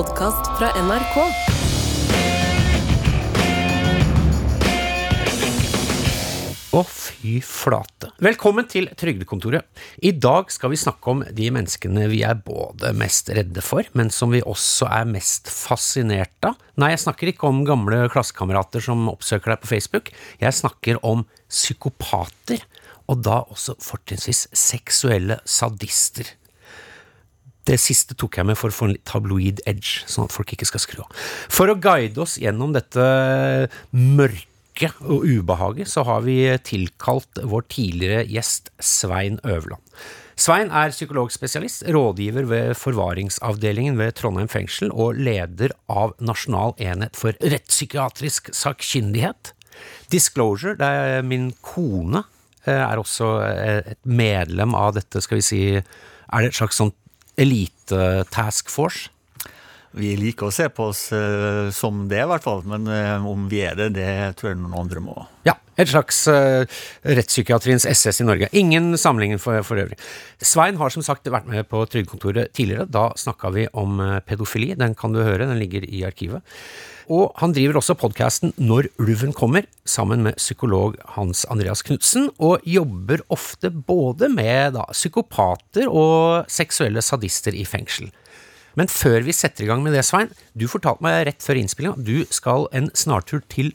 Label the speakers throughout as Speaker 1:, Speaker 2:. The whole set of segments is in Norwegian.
Speaker 1: podkast fra NRK.
Speaker 2: Å, fy flate. Velkommen til Trygdekontoret. I dag skal vi snakke om de menneskene vi er både mest redde for, men som vi også er mest fascinert av. Nei, jeg snakker ikke om gamle klassekamerater som oppsøker deg på Facebook. Jeg snakker om psykopater, og da også fortrinnsvis seksuelle sadister. Det siste tok jeg med for å få en tabloid edge, sånn at folk ikke skal skru av. For å guide oss gjennom dette mørke og ubehaget, så har vi tilkalt vår tidligere gjest Svein Øverland. Svein er psykologspesialist, rådgiver ved forvaringsavdelingen ved Trondheim fengsel og leder av Nasjonal enhet for rettspsykiatrisk sakkyndighet. Disclosure, det er min kone, eh, er også eh, et medlem av dette, skal vi si, er det et slags sånn elite-task force?
Speaker 3: Vi liker å se på oss uh, som det, i hvert fall. Men uh, om vi er det, det tror jeg noen andre må.
Speaker 2: Ja, et slags uh, rettspsykiatriens SS i Norge. Ingen sammenligning for, for øvrig. Svein har som sagt vært med på Trygdekontoret tidligere. Da snakka vi om pedofili. Den kan du høre, den ligger i arkivet. Og han driver også podkasten Når ulven kommer, sammen med psykolog Hans Andreas Knutsen, og jobber ofte både med da, psykopater og seksuelle sadister i fengsel. Men før vi setter i gang med det, Svein, du fortalte meg rett før innspillinga du skal en snartur til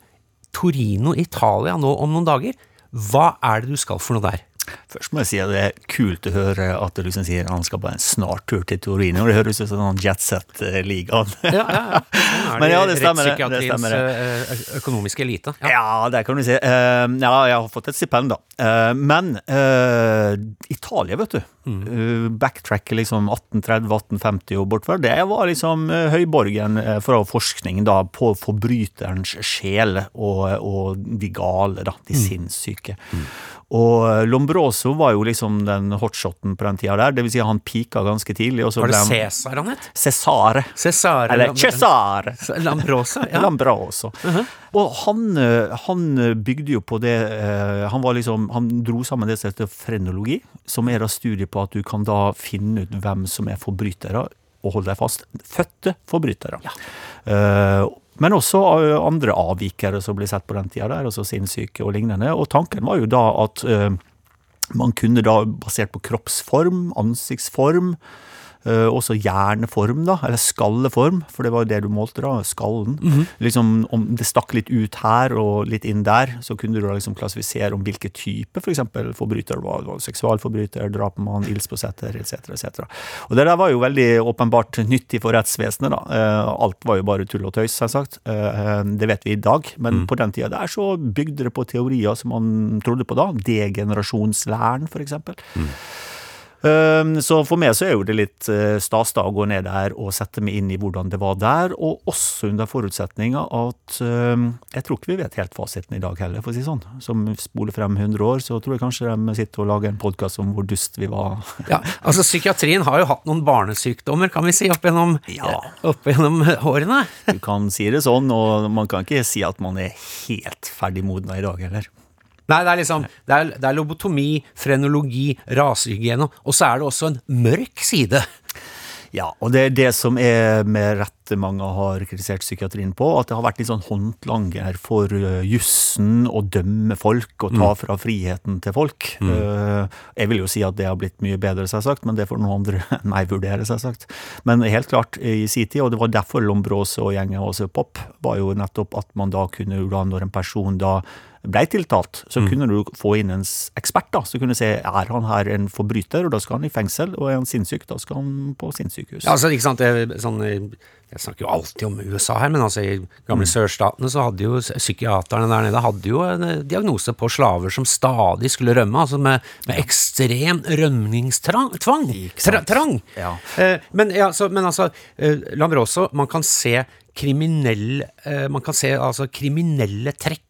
Speaker 2: Torino, Italia nå om noen dager. Hva er det du skal for noe der?
Speaker 3: Først må jeg si at det er kult å høre at du liksom sier han skal på en snartur til Torino. Det høres ut som en jetset-ligaen.
Speaker 2: Ja, ja, ja.
Speaker 3: Men ja, det stemmer det. stemmer
Speaker 2: eh, økonomiske elite. Ja.
Speaker 3: Ja, det kan du si. Eh, ja, jeg har fått et stipend, da. Eh, men eh, Italia, vet du. Backtrack backtracker liksom 1830-1850 og bortover. Det var liksom eh, høyborgen eh, fra forskning da, på forbryterens sjel og, og de gale, da. De sinnssyke. Og eh, Lombroso var jo liksom den hotshoten på den tida der. Det vil si han pika ganske tidlig. Og så
Speaker 2: Var det Cæsar han het?
Speaker 3: Cæsare.
Speaker 2: Cæsare.
Speaker 3: Eller Cesare.
Speaker 2: Lambrosa? Ja.
Speaker 3: Lambroso. Og han, eh, han bygde jo på det eh, Han var liksom, han dro sammen det som heter frenologi, som er da studiet på at du kan da finne ut hvem som er forbrytere, og hold deg fast, fødte forbrytere. Eh, men også andre avvikere som ble sett på den tida der, altså sinnssyke og lignende. Og tanken var jo da at man kunne da, basert på kroppsform, ansiktsform, også hjerneform, da, eller skalleform, for det var jo det du målte, da, skallen. Liksom, Om det stakk litt ut her og litt inn der, så kunne du da liksom klassifisere om hvilken type for eksempel forbryter det var. Det var seksualforbryter, drapsmann, ildspåsetter etc. etc. Og det der var jo veldig åpenbart nyttig for rettsvesenet. da. Eh, Alt var jo bare tull og tøys, selvsagt. Eh, Det vet vi i dag, men på den tida der så bygde det på teorier som man trodde på da. Degenerasjonslæren, for eksempel. Um, Så for meg så er jo det litt eh, stas da å gå ned der og sette meg inn i hvordan det var der, og også under forutsetninga at um, jeg tror ikke vi vet helt fasiten i dag heller, for å si det sånn. Som spoler frem 100 år, så tror jeg kanskje de sitter og lager en podkast om hvor dust vi var.
Speaker 2: Ja, altså Psykiatrien har jo hatt noen barnesykdommer, kan vi si, opp gjennom,
Speaker 3: Ja.
Speaker 2: opp gjennom årene.
Speaker 3: Du kan si det sånn, og man kan ikke si at man er helt ferdig modna i dag heller.
Speaker 2: Nei, det er liksom Det er, det er lobotomi, frenologi, rasehygiene, og så er det også en mørk side.
Speaker 3: Ja, og det er det som er med rette mange har kritisert psykiatrien på, at det har vært litt sånn håndlanger for uh, jussen å dømme folk og ta fra friheten til folk. Mm. jeg vil jo si at det har blitt mye bedre, selvsagt, men det får noen andre enn meg vurdere, selvsagt. Men helt klart, i sin tid, og det var derfor Lombroso og gjengen også pop, var jo nettopp at man da kunne, da, når en person da ble tiltalt, så kunne du få inn en ekspert da, som kunne se er han her en forbryter, og da skal han i fengsel, og er han sinnssyk, da skal han på sinnssykehus.
Speaker 2: Ja, altså, ikke sant, jeg, sånn, Jeg snakker jo alltid om USA her, men altså i gamle sørstatene så hadde jo psykiaterne der nede hadde jo en eh, diagnose på slaver som stadig skulle rømme, altså med, med ekstrem
Speaker 3: rømningstvang.
Speaker 2: Tra, trang!
Speaker 3: Ja.
Speaker 2: Eh, men, ja, så, men altså, eh, Lambroso, man kan se kriminell eh, Man kan se altså kriminelle trekk.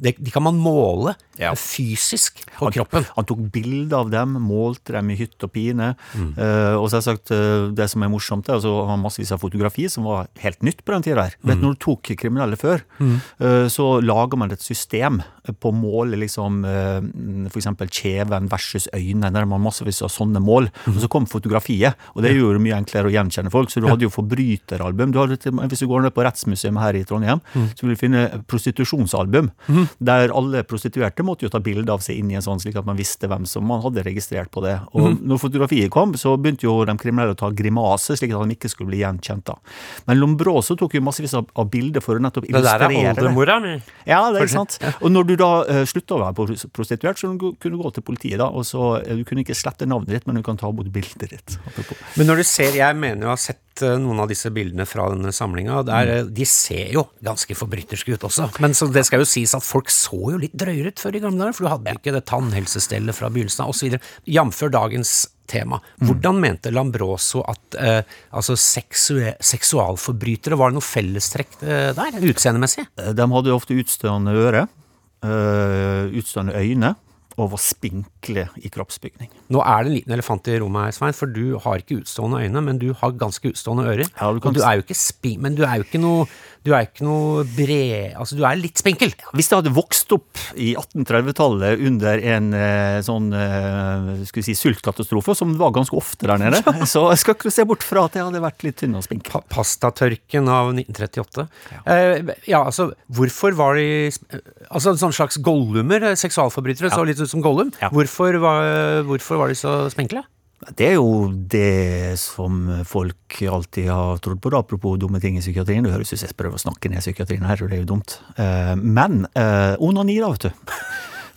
Speaker 2: Det, de kan man måle
Speaker 3: Mm. Ja.
Speaker 2: eh, fysisk på kroppen.
Speaker 3: Han tok bilde av dem, målte dem i hytt og pine. Eh, og selvsagt, uh, det som er morsomt, er altså, han har massevis av fotografi som var helt nytt på den tida der. Vet Når du tok kriminelle før, eh, så lager man et system på å måle liksom eh, f.eks. kjeven versus øynene, der man massevis av sånne mål. Og så kom fotografiet, og det gjorde det mye enklere å gjenkjenne folk. Så du hadde jo forbryteralbum. Du hadde, hvis du går ned på Rettsmuseet her i Trondheim, så vil du finne prostitusjonsalbum, der alle prostituerte måtte jo ta bilde av seg inn i en sånn, slik at man visste hvem som man hadde registrert på det. Og når fotografiet kom, så begynte jo de kriminelle å ta grimaser, slik at de ikke skulle bli gjenkjent. da. Men Lombroso tok jo massevis av, av bilder for å nettopp
Speaker 2: Det der er
Speaker 3: illustrere
Speaker 2: oldemora mi.
Speaker 3: Ja, det er sant. Og når du da uh, slutta å være prostituert, så kunne du gå til politiet, da, og så eh, Du kunne ikke slette navnet ditt, men du kan ta bort bildet ditt. Apropos.
Speaker 2: Men når du ser, jeg mener jo å ha sett eh, noen av disse bildene fra denne samlinga, de ser jo ganske forbryterske ut også. Men så det skal jo sies at folk så jo litt drøyere ut før i gamle dager, for du hadde ikke det tannhelsestellet fra begynnelsen av, osv. Jf. dagens tema. Hvordan mente Lambroso at eh, altså seksualforbrytere Var det noe fellestrekk eh, der, utseendemessig?
Speaker 3: Eh, De hadde jo ofte utstående øre, eh, utstående øyne, over spinkle i kroppsbygning.
Speaker 2: Nå er det en liten elefant i rommet her, Svein, for du har ikke utstående øyne, men du har ganske utstående ører.
Speaker 3: Ja, du kan-
Speaker 2: Og du er jo ikke spi... Men du er jo ikke noe Du er ikke noe bred... Altså, du er litt spinkel.
Speaker 3: Hvis det hadde vokst opp i 1830-tallet under en eh, sånn eh, skal vi si, sultkatastrofe, som var ganske ofte der nede, så jeg skal ikke se bort fra at jeg hadde vært litt tynn og spinkel.
Speaker 2: Pa pastatørken av 1938. Eh, ja, altså, hvorfor var de Altså en sånn slags gollumer, seksualforbrytere, seksualforbrytere, så litt ut som Gollum.
Speaker 3: Ja.
Speaker 2: Hvorfor, var, hvorfor var de så spinkle?
Speaker 3: Det er jo det som folk alltid har trodd på, da, apropos dumme ting i psykiatrien. Det høres ut som jeg prøver å snakke ned psykiatrien her, og det er jo dumt. Eh, Men eh, onani, da, vet du.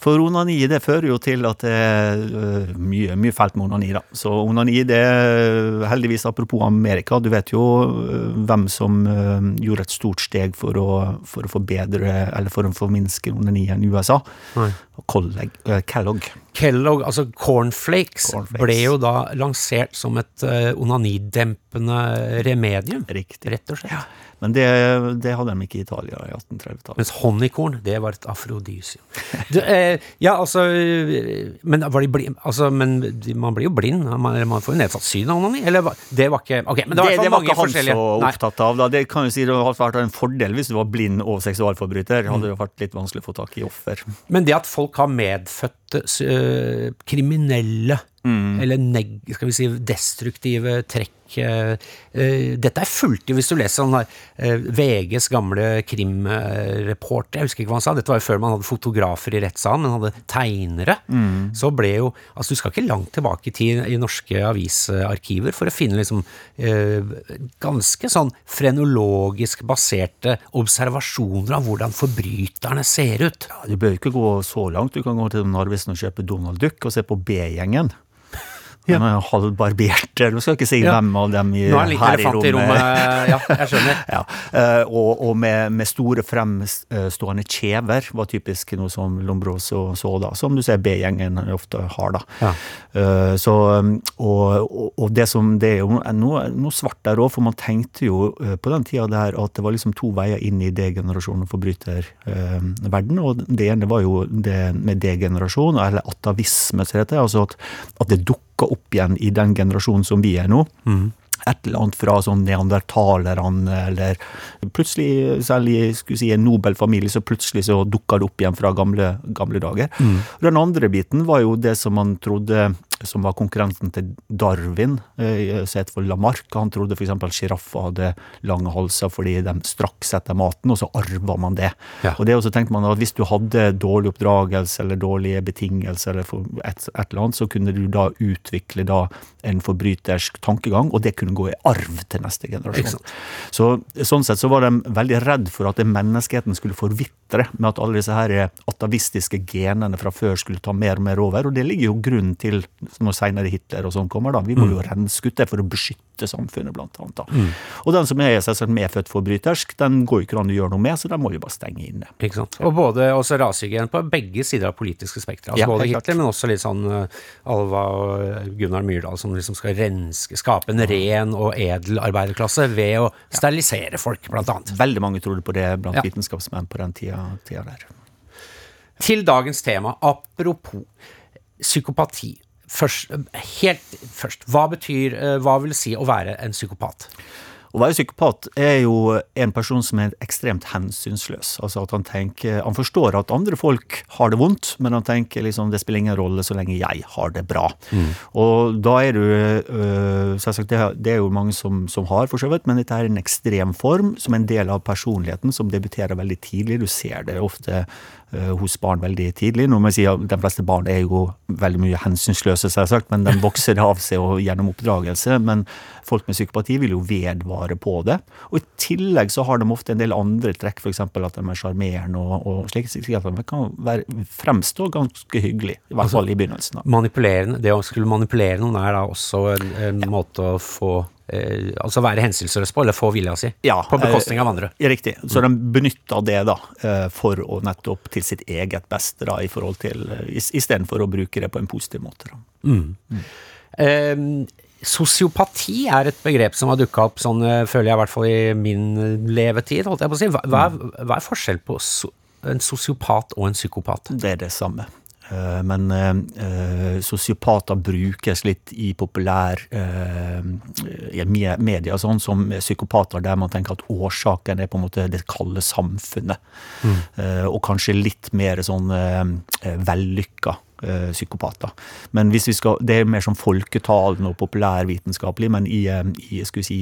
Speaker 3: For onani det fører jo til at det er øh, mye, mye fælt med onani. da. Så onani det er heldigvis apropos Amerika. Du vet jo øh, hvem som øh, gjorde et stort steg for å, for å forbedre, eller for å forminske onanien i USA.
Speaker 2: Nei.
Speaker 3: Colleg, Kellogg.
Speaker 2: Kellogg, altså cornflakes,
Speaker 3: Cornflakes.
Speaker 2: ble jo da lansert som et onanidempende remedium.
Speaker 3: Riktig.
Speaker 2: Rett og slett.
Speaker 3: Men det, det hadde de ikke i Italia i 1830-tallet.
Speaker 2: Mens honningkorn, det var et afrodisium. Eh, ja, altså eh, Men var de bli, altså, men man blir jo blind. Man, man får jo nedsatt syn av onani. Eller det var ikke okay, men det var
Speaker 3: det, det var ikke han så opptatt av. Da. Det kan jo si det hadde vært en fordel hvis du var blind og seksualforbryter. Hadde det vært litt vanskelig å få tak i offer.
Speaker 2: Men det at folk har medfødte øh, kriminelle eller neg, skal vi si destruktive trekk øh, Dette er fullt i hvis du leser sånn her, øh, VGs gamle krimreporter, jeg husker ikke hva han sa, dette var jo før man hadde fotografer i rettssalen, men hadde tegnere. Så ble jo Altså, du skal ikke langt tilbake i tid i norske avisarkiver for å finne liksom øh, ganske sånn frenologisk baserte observasjoner av hvordan forbryterne ser ut.
Speaker 3: Ja, Du bør ikke gå så langt. Du kan gå til Narvesen og kjøpe Donald Duck og se på B-gjengen. De er halvbarbert, eller skal ikke si
Speaker 2: Ja.
Speaker 3: hvem av dem i,
Speaker 2: Nå er
Speaker 3: her i
Speaker 2: rommet. i
Speaker 3: rommet.
Speaker 2: Ja, jeg skjønner.
Speaker 3: Ja, eh, og, og med, med store fremstående kjever var typisk noe som Lombroso så da, som du ser B-gjengen ofte har da.
Speaker 2: Ja.
Speaker 3: Eh, Så, og, og, og det som, det er jo noe, noe svart der også, for man tenkte jo eh, på den tida der at det var liksom to veier inn i degenerasjon og forbryterverden, og det ene var jo det med D-generasjon, eller atavisme, som det heter, altså at, at det dukka opp igjen i den generasjonen som vi er nå et eller annet fra sånn neandertalerne, eller plutselig, selv i skulle si, en nobel familie, så plutselig så dukka det opp igjen fra gamle, gamle dager. Mm. Den andre biten var jo det som man trodde som var konkurrenten til Darwin, sett som het for Lamarck. Han trodde f.eks. sjiraffer hadde lange halser fordi de straks etter maten, og så arva man det.
Speaker 2: Ja.
Speaker 3: Og det også tenkte man at hvis du hadde dårlig oppdragelse eller dårlige betingelser, eller et, et eller annet, så kunne du da utvikle da en forbrytersk tankegang, og det kunne gå i arv til neste generasjon. Så Sånn sett så var de veldig redd for at menneskeheten skulle forvitre, med at alle disse her atavistiske genene fra før skulle ta mer og mer over. Og det ligger jo grunnen til, når senere Hitler og sånn kommer, da. Vi må jo renske ut det for å beskytte samfunnet, blant annet. da. Og den som er selvsagt medfødt forbrytersk, den går jo ikke an å gjøre noe med, så den må vi bare stenge inne.
Speaker 2: Ikke sant? Og både også rasehygien på begge sider av politiske spekter. Altså
Speaker 3: Ja,
Speaker 2: både
Speaker 3: Hitler, klart.
Speaker 2: Men også litt sånn uh, Alva og Gunnar Myrdal som liksom skal renske, skape en ren og edel arbeiderklasse ved å sterilisere folk, blant annet.
Speaker 3: Veldig mange trodde på det blant
Speaker 2: Ja.
Speaker 3: vitenskapsmenn på den tida, tida der.
Speaker 2: Til dagens tema, apropos psykopati. Først, helt først, hva betyr, uh, hva vil si å være en psykopat?
Speaker 3: Å være psykopat er jo en person som er ekstremt hensynsløs. Altså at Han tenker, han forstår at andre folk har det vondt, men han tenker liksom det spiller ingen rolle så lenge jeg har det bra. Mm. Og da er du øh, Selvsagt, det, det, er jo mange som, som har, for så vidt, men dette er en ekstrem form som er en del av personligheten, som debuterer veldig tidlig. Du ser det ofte hos barn veldig tidlig. Nå må jeg si at De fleste barn er jo veldig mye hensynsløse, selvsagt, men de vokser av seg og gjennom oppdragelse. Men folk med psykopati vil jo vedvare på det. Og I tillegg så har de ofte en del andre trekk, f.eks. at de er sjarmerende og, og slik. At de kan være, fremstå ganske hyggelig, i hvert fall i begynnelsen.
Speaker 2: Manipulerende, Det å skulle manipulere noen er da også en, en måte å få eh, altså være hensynsløs på, eller få vilja si, ja, på bekostning av andre.
Speaker 3: Eh, riktig. Så de benytter det da, eh, for å nettopp til sitt eget beste, da, i forhold til, eh, istedenfor å bruke det på en positiv måte. Da. Mm.
Speaker 2: Mm. Eh, Sosiopati er et begrep som har dukka opp sånn, eh, føler jeg i hvert fall i min levetid. holdt jeg på å si. Hva, hva, er, hva er forskjell på en sosiopat og en psykopat?
Speaker 3: Det er det samme. Eh, men eh, sosiopater brukes litt i populær uh, media, sånn som psykopater, der man tenker at årsaken er på en måte det kalde samfunnet. Mm. Eh, og kanskje litt mer sånn eh, vellykka eh, psykopater. Men hvis vi skal, Det er mer som folketalen og populærvitenskapelig, men i, eh, i, si,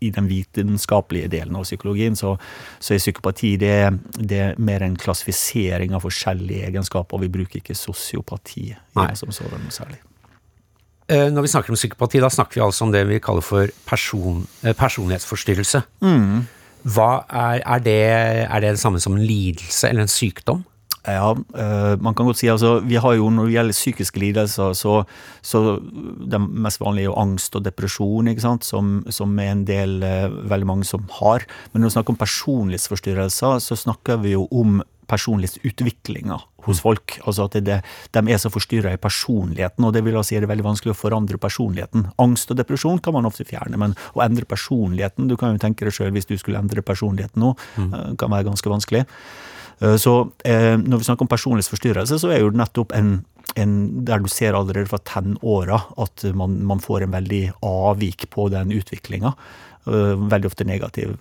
Speaker 3: i, den vitenskapelige delen av psykologien så, så er psykopati det, det, er mer en klassifisering av forskjellige egenskaper. Vi bruker ikke sosiopati som sådan særlig.
Speaker 2: Eh, når vi snakker om psykopati, da snakker vi altså om det vi kaller for person, personlighetsforstyrrelse. Mm. Hva er, er, det, er det det samme som en lidelse eller en sykdom?
Speaker 3: Ja, uh, man kan godt si altså, vi har jo Når det gjelder psykiske lidelser, så, så det mest vanlige er jo angst og depresjon, ikke sant? Som, som er en del uh, veldig mange som har. Men når vi snakker om personlighetsforstyrrelser, så snakker vi jo om personlighetsutviklinga hos folk. Altså at det, De er så forstyrra i personligheten, og det vil si er det veldig vanskelig å forandre personligheten. Angst og depresjon kan man ofte fjerne, men å endre personligheten Du kan jo tenke deg sjøl hvis du skulle endre personligheten nå, mm. uh, kan være ganske vanskelig. Eh, så eh, når vi snakker om personlighetsforstyrrelse, så er jo det nettopp en, en der du ser allerede fra tenåra at man, man, får en veldig avvik på den utviklinga. Eh, veldig ofte negativ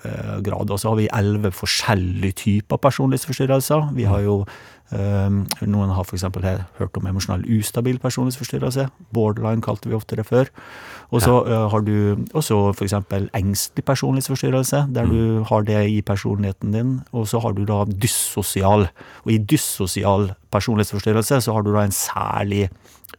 Speaker 3: grad. Og så har vi elleve forskjellige typer personlighetsforstyrrelser. Vi har jo Um, noen har f.eks. hørt om emosjonell ustabil personlighetsforstyrrelse. Borderline kalte vi ofte det før. Og så ja. uh, har du også f.eks. engstelig personlighetsforstyrrelse, der mm. du har det i personligheten din. Og så har du da dyssosial. Og i dyssosial personlighetsforstyrrelse så har du da en særlig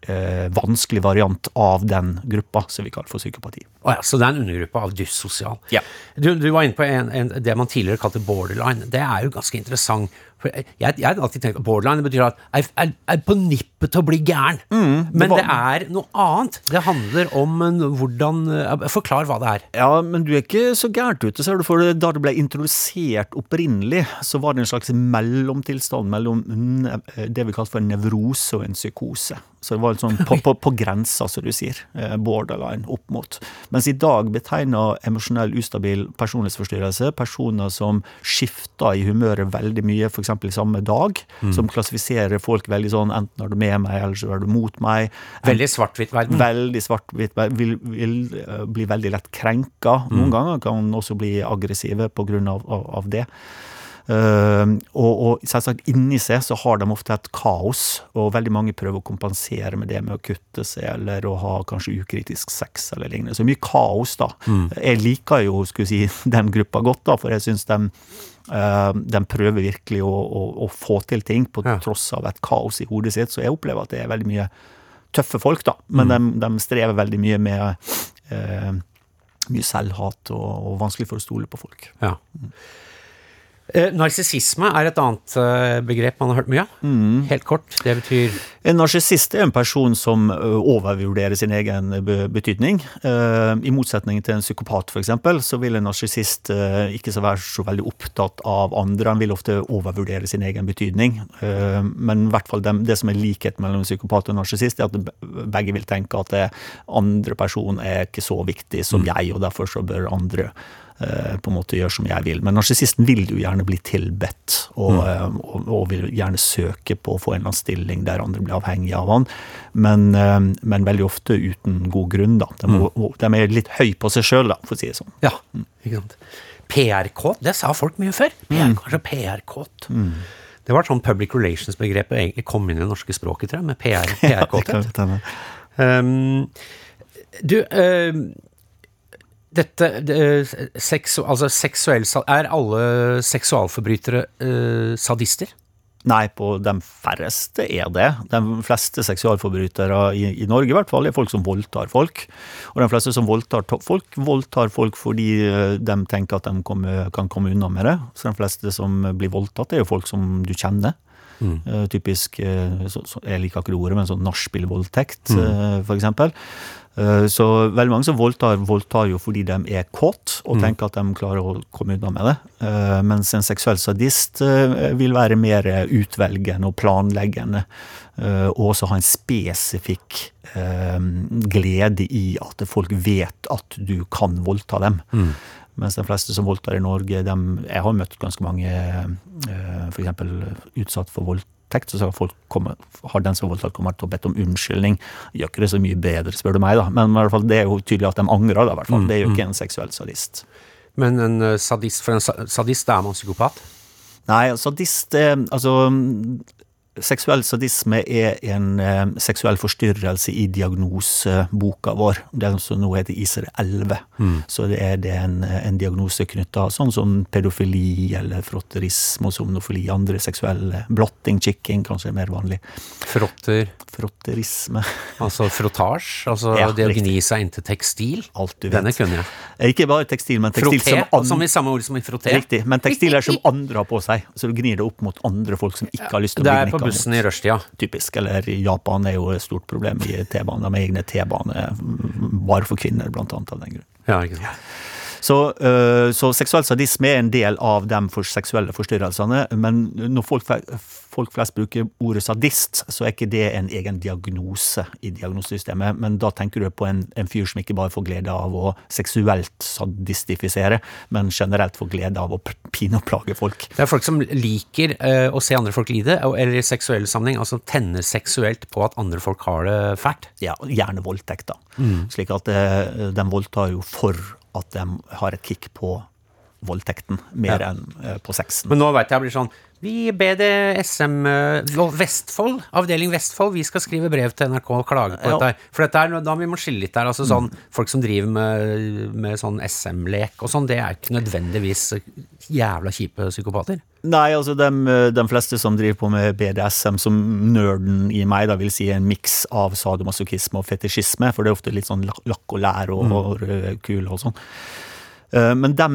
Speaker 3: uh, vanskelig variant av den gruppa som vi kaller for psykopati.
Speaker 2: Oh ja, så det er en undergruppe av dyssosial. Ja. Du, du, var inne på en, en, det man tidligere kalte borderline. Det er jo ganske interessant. For jeg, jeg har alltid tenkt borderline betyr at jeg er, på nippet til å bli gæren. Mm, det men var... det er noe annet. Det handler om hvordan eh, Forklar hva det er.
Speaker 3: Ja, men du er ikke så gærent ute, ser du. For da det ble introdusert opprinnelig, så var det en slags mellomtilstand mellom det vi kalte for en nevrose og en psykose. Så det var sånn på, på, på grensa, som du sier. Eh, borderline opp mot. Mens i dag betegner emosjonell ustabil personlighetsforstyrrelse personer som skifter i humøret veldig mye, f.eks. i samme dag. Mm. Som klassifiserer folk veldig sånn enten er du med meg, eller så er du mot meg.
Speaker 2: Veldig svart-hvitt verden.
Speaker 3: Veldig svart-hvitt. Vil, vil, eh, bli veldig lett krenka. Noen mm. ganger kan også bli aggressive pga. Av, av, av det. Uh, og, og selvsagt inni seg så har de ofte et kaos, og veldig mange prøver å kompensere med det med å kutte seg eller å ha kanskje ukritisk sex eller lignende. Så mye kaos, da. Mm. Jeg liker jo skulle si, den gruppa godt, da, for jeg syns de, de prøver virkelig å, å, å, få til ting på ja. tross av et kaos i hodet sitt. Så jeg opplever at det er veldig mye tøffe folk, da. Men mm. de, de, strever veldig mye med uh, mye selvhat og, og vanskelig for å stole på folk. Ja.
Speaker 2: Eh, narsissisme er et annet eh, begrep man har hørt mye av. Mm. Helt kort, det betyr
Speaker 3: En narsissist er en person som overvurderer sin egen betydning. I motsetning til en psykopat, f.eks., så vil en narsissist ikke så være så veldig opptatt av andre. Han vil ofte overvurdere sin egen betydning. Men i hvert fall det, det som er likhet mellom psykopat og narsissist, er at begge vil tenke at andre person er ikke så viktig som mm. jeg, og derfor så bør andre eh, på en måte gjør som jeg vil. Men narsissisten vil jo gjerne bli tilbedt, og, mm. og, og vil gjerne søke på å få en eller annen stilling der andre blir avhengig av han, men, eh, men veldig ofte uten god grunn. da. De, mm. de er litt høy på seg sjøl, for å si det sånn.
Speaker 2: Ja, ikke sant. PR-kåt, det sa folk mye før. PR, kanskje PR-kåt. Det var et sånn public relations-begrepet egentlig kom inn i det norske språket, tror jeg, med
Speaker 3: PR-kåthet. kan
Speaker 2: PR-kåthet. Um, du, um, dette det, seksu, altså seksuell, Er alle seksualforbrytere uh, sadister?
Speaker 3: Nei, på de færreste er det. De fleste seksualforbrytere i, i Norge i hvert fall, er folk som voldtar folk. Og de fleste som voldtar folk, voldtar folk fordi eh, de tenker at de kommer, kan komme unna med det. Så de fleste som blir voldtatt, er jo folk som du kjenner. Eh, typisk uh, så, så, Jeg liker ikke det ordet, men sånn nachspielvoldtekt, mm. for eksempel. Eh, Så veldig mange som voldtar, voldtar jo fordi de er kåt og tenker at de klarer å komme unna med det. Eh, Mens en seksuell sadist eh, vil være mer utvelgende og planleggende. Og også ha en spesifikk glede i at folk vet at du kan voldta dem. Mens de fleste som voldtar i Norge, de, jeg har møtt ganske mange f.eks. utsatt for voldtekt. Så har folk kommet, har den som har voldtatt kommet og bedt om unnskyldning. Gjør ikke det så mye bedre, spør du meg, da. Men i hvert fall, det er jo tydelig at de angrer. Da, i hvert fall. Det er jo ikke en seksuell sadist.
Speaker 2: Men en uh, sadist, for en sadist er man psykopat?
Speaker 3: Nei, sadist er Altså, seksuell sadisme er en eh, seksuell forstyrrelse i diagnoseboka vår. Den som nå heter ICD-11. Så det er det en, en diagnose knytta sånn som pedofili eller frotterisme og somnofili. Andre seksuelle blotting, kikking, kanskje er mer vanlig.
Speaker 2: Frotter,
Speaker 3: Frotterisme.
Speaker 2: altså frottasj? Altså
Speaker 3: Ja,
Speaker 2: det å
Speaker 3: riktig.
Speaker 2: gni seg inntil tekstil?
Speaker 3: Alt du
Speaker 2: Denne
Speaker 3: vet.
Speaker 2: kunne jeg.
Speaker 3: Ikke bare tekstil, men tekstil
Speaker 2: Frotté,
Speaker 3: som
Speaker 2: som i samme ord som i frotté.
Speaker 3: Riktig, men tekstiler som andre har på seg. Så du gnir det opp mot andre folk som ikke har lyst til å bli gnikka.
Speaker 2: Bussen i rushtida.
Speaker 3: typisk. Eller Japan er jo et stort problem i T-banen. De har egne T-baner bare for kvinner, blant annet av den grunn.
Speaker 2: Ja, ikke sant.
Speaker 3: Så, øh, så seksuell sadisme er en del av de for seksuelle forstyrrelsene. Men når folk, folk flest bruker ordet sadist, så er ikke det en egen diagnose i diagnosesystemet. Men da tenker du på en, en fyr som ikke bare får glede av å seksuelt sadistifisere, men generelt får glede av å pine og plage folk.
Speaker 2: Det er folk som liker uh, å se andre folk lide, eller i seksuell sammenheng, altså tenner seksuelt på at andre folk har det fælt.
Speaker 3: ja, gjerne voldtekt, da. Slik at uh, de voldtar jo for at de har et kick på voldtekten, mer
Speaker 2: Ja.
Speaker 3: enn uh, på sexen.
Speaker 2: Men nå veit jeg blir sånn Vi ber det SM Vestfold, avdeling Vestfold, vi skal skrive brev til NRK og klage på
Speaker 3: Ja.
Speaker 2: dette. her. For dette er, da vi må skille litt der. altså sånn, Folk som driver med, med sånn SM-lek og sånn, det er ikke nødvendigvis jævla kjipe psykopater.
Speaker 3: Nei, altså de, de fleste som driver på med BDSM, som nerden i meg da vil si er en miks av sadomasochisme og fetisjisme, for det er ofte litt sånn lakk og lær og, og røde kuler og sånn. Eh, Men de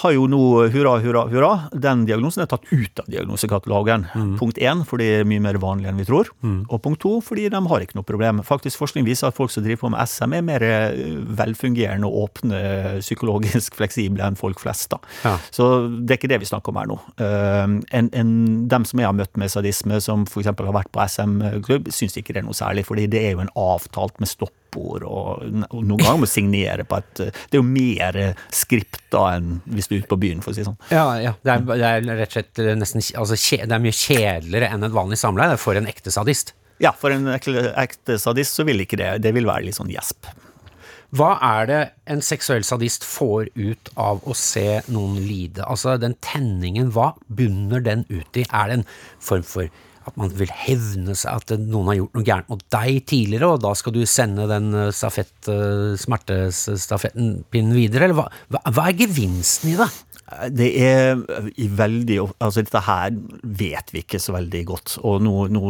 Speaker 3: har jo nå, hurra, hurra, hurra, den diagnosen er tatt ut av diagnosekatalogen. Punkt én, fordi det er mye mer vanlig enn vi tror. Og punkt to, fordi de har ikke noe problem. Faktisk Forskning viser at folk som driver på med SM, er mer eh, velfungerende og åpne, psykologisk fleksible enn folk flest. da.
Speaker 2: Ja.
Speaker 3: Så det er ikke det vi snakker om her nå. En, en, dem som jeg har møtt med sadisme, som f.eks. har vært på SM-klubb, syns ikke det er noe særlig, fordi det er jo en avtalt med stoppord, og, og noen ganger må signere på et eh, Det er jo mer skript da enn hvis du er ute på byen, for å si det sånn.
Speaker 2: Ja, ja. Det er, det er rett og slett nesten altså, Det er mye kjedeligere enn et vanlig samleie for en ekte sadist.
Speaker 3: Ja, for en ekte sadist så vil ikke det Det vil være litt sånn gjesp.
Speaker 2: Hva er det en seksuell sadist får ut av å se noen lide? Altså, den tenningen, hva bunner den ut i? Er det en form for at man vil hevne seg, at noen har gjort noe gærent mot deg tidligere, og da skal du sende den eh, stafett, eh, smertestafettpinnen videre, eller hva, hva, er gevinsten i det?
Speaker 3: Det er i veldig Altså, dette her vet vi ikke så veldig godt. Og nå, nå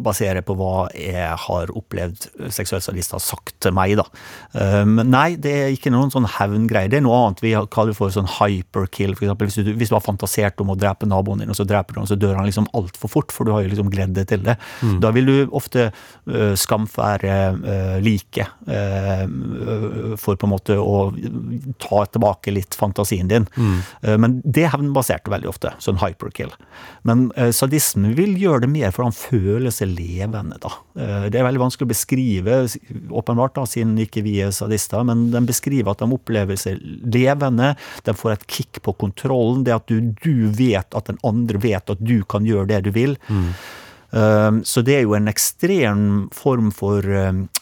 Speaker 3: baserer jeg på hva jeg har opplevd seksuell sadist har sagt til meg, da. Eh, Men nei, det er ikke noen sånn hevngreie. Det er noe annet vi kaller for sånn hyperkill. For hvis du, hvis du har fantasert om å drepe naboen din, og så dreper du han, så dør han liksom altfor fort, for du har jo liksom gledd deg til det. Da vil du ofte uh, skamfære uh, like uh, for på en måte å ta tilbake litt fantasien din. Eh, Men det er hevnbasert veldig ofte, sånn hyperkill. Men sadisme sadismen vil gjøre det mer for han føler seg levende, da. Eh, det er veldig vanskelig å beskrive, åpenbart, da, siden ikke vi er sadister, men den beskriver at de opplever seg levende, de får et kick på kontrollen, det at du, du vet at den andre vet at du kan gjøre det du vil. Um, Så det er jo en ekstrem form for,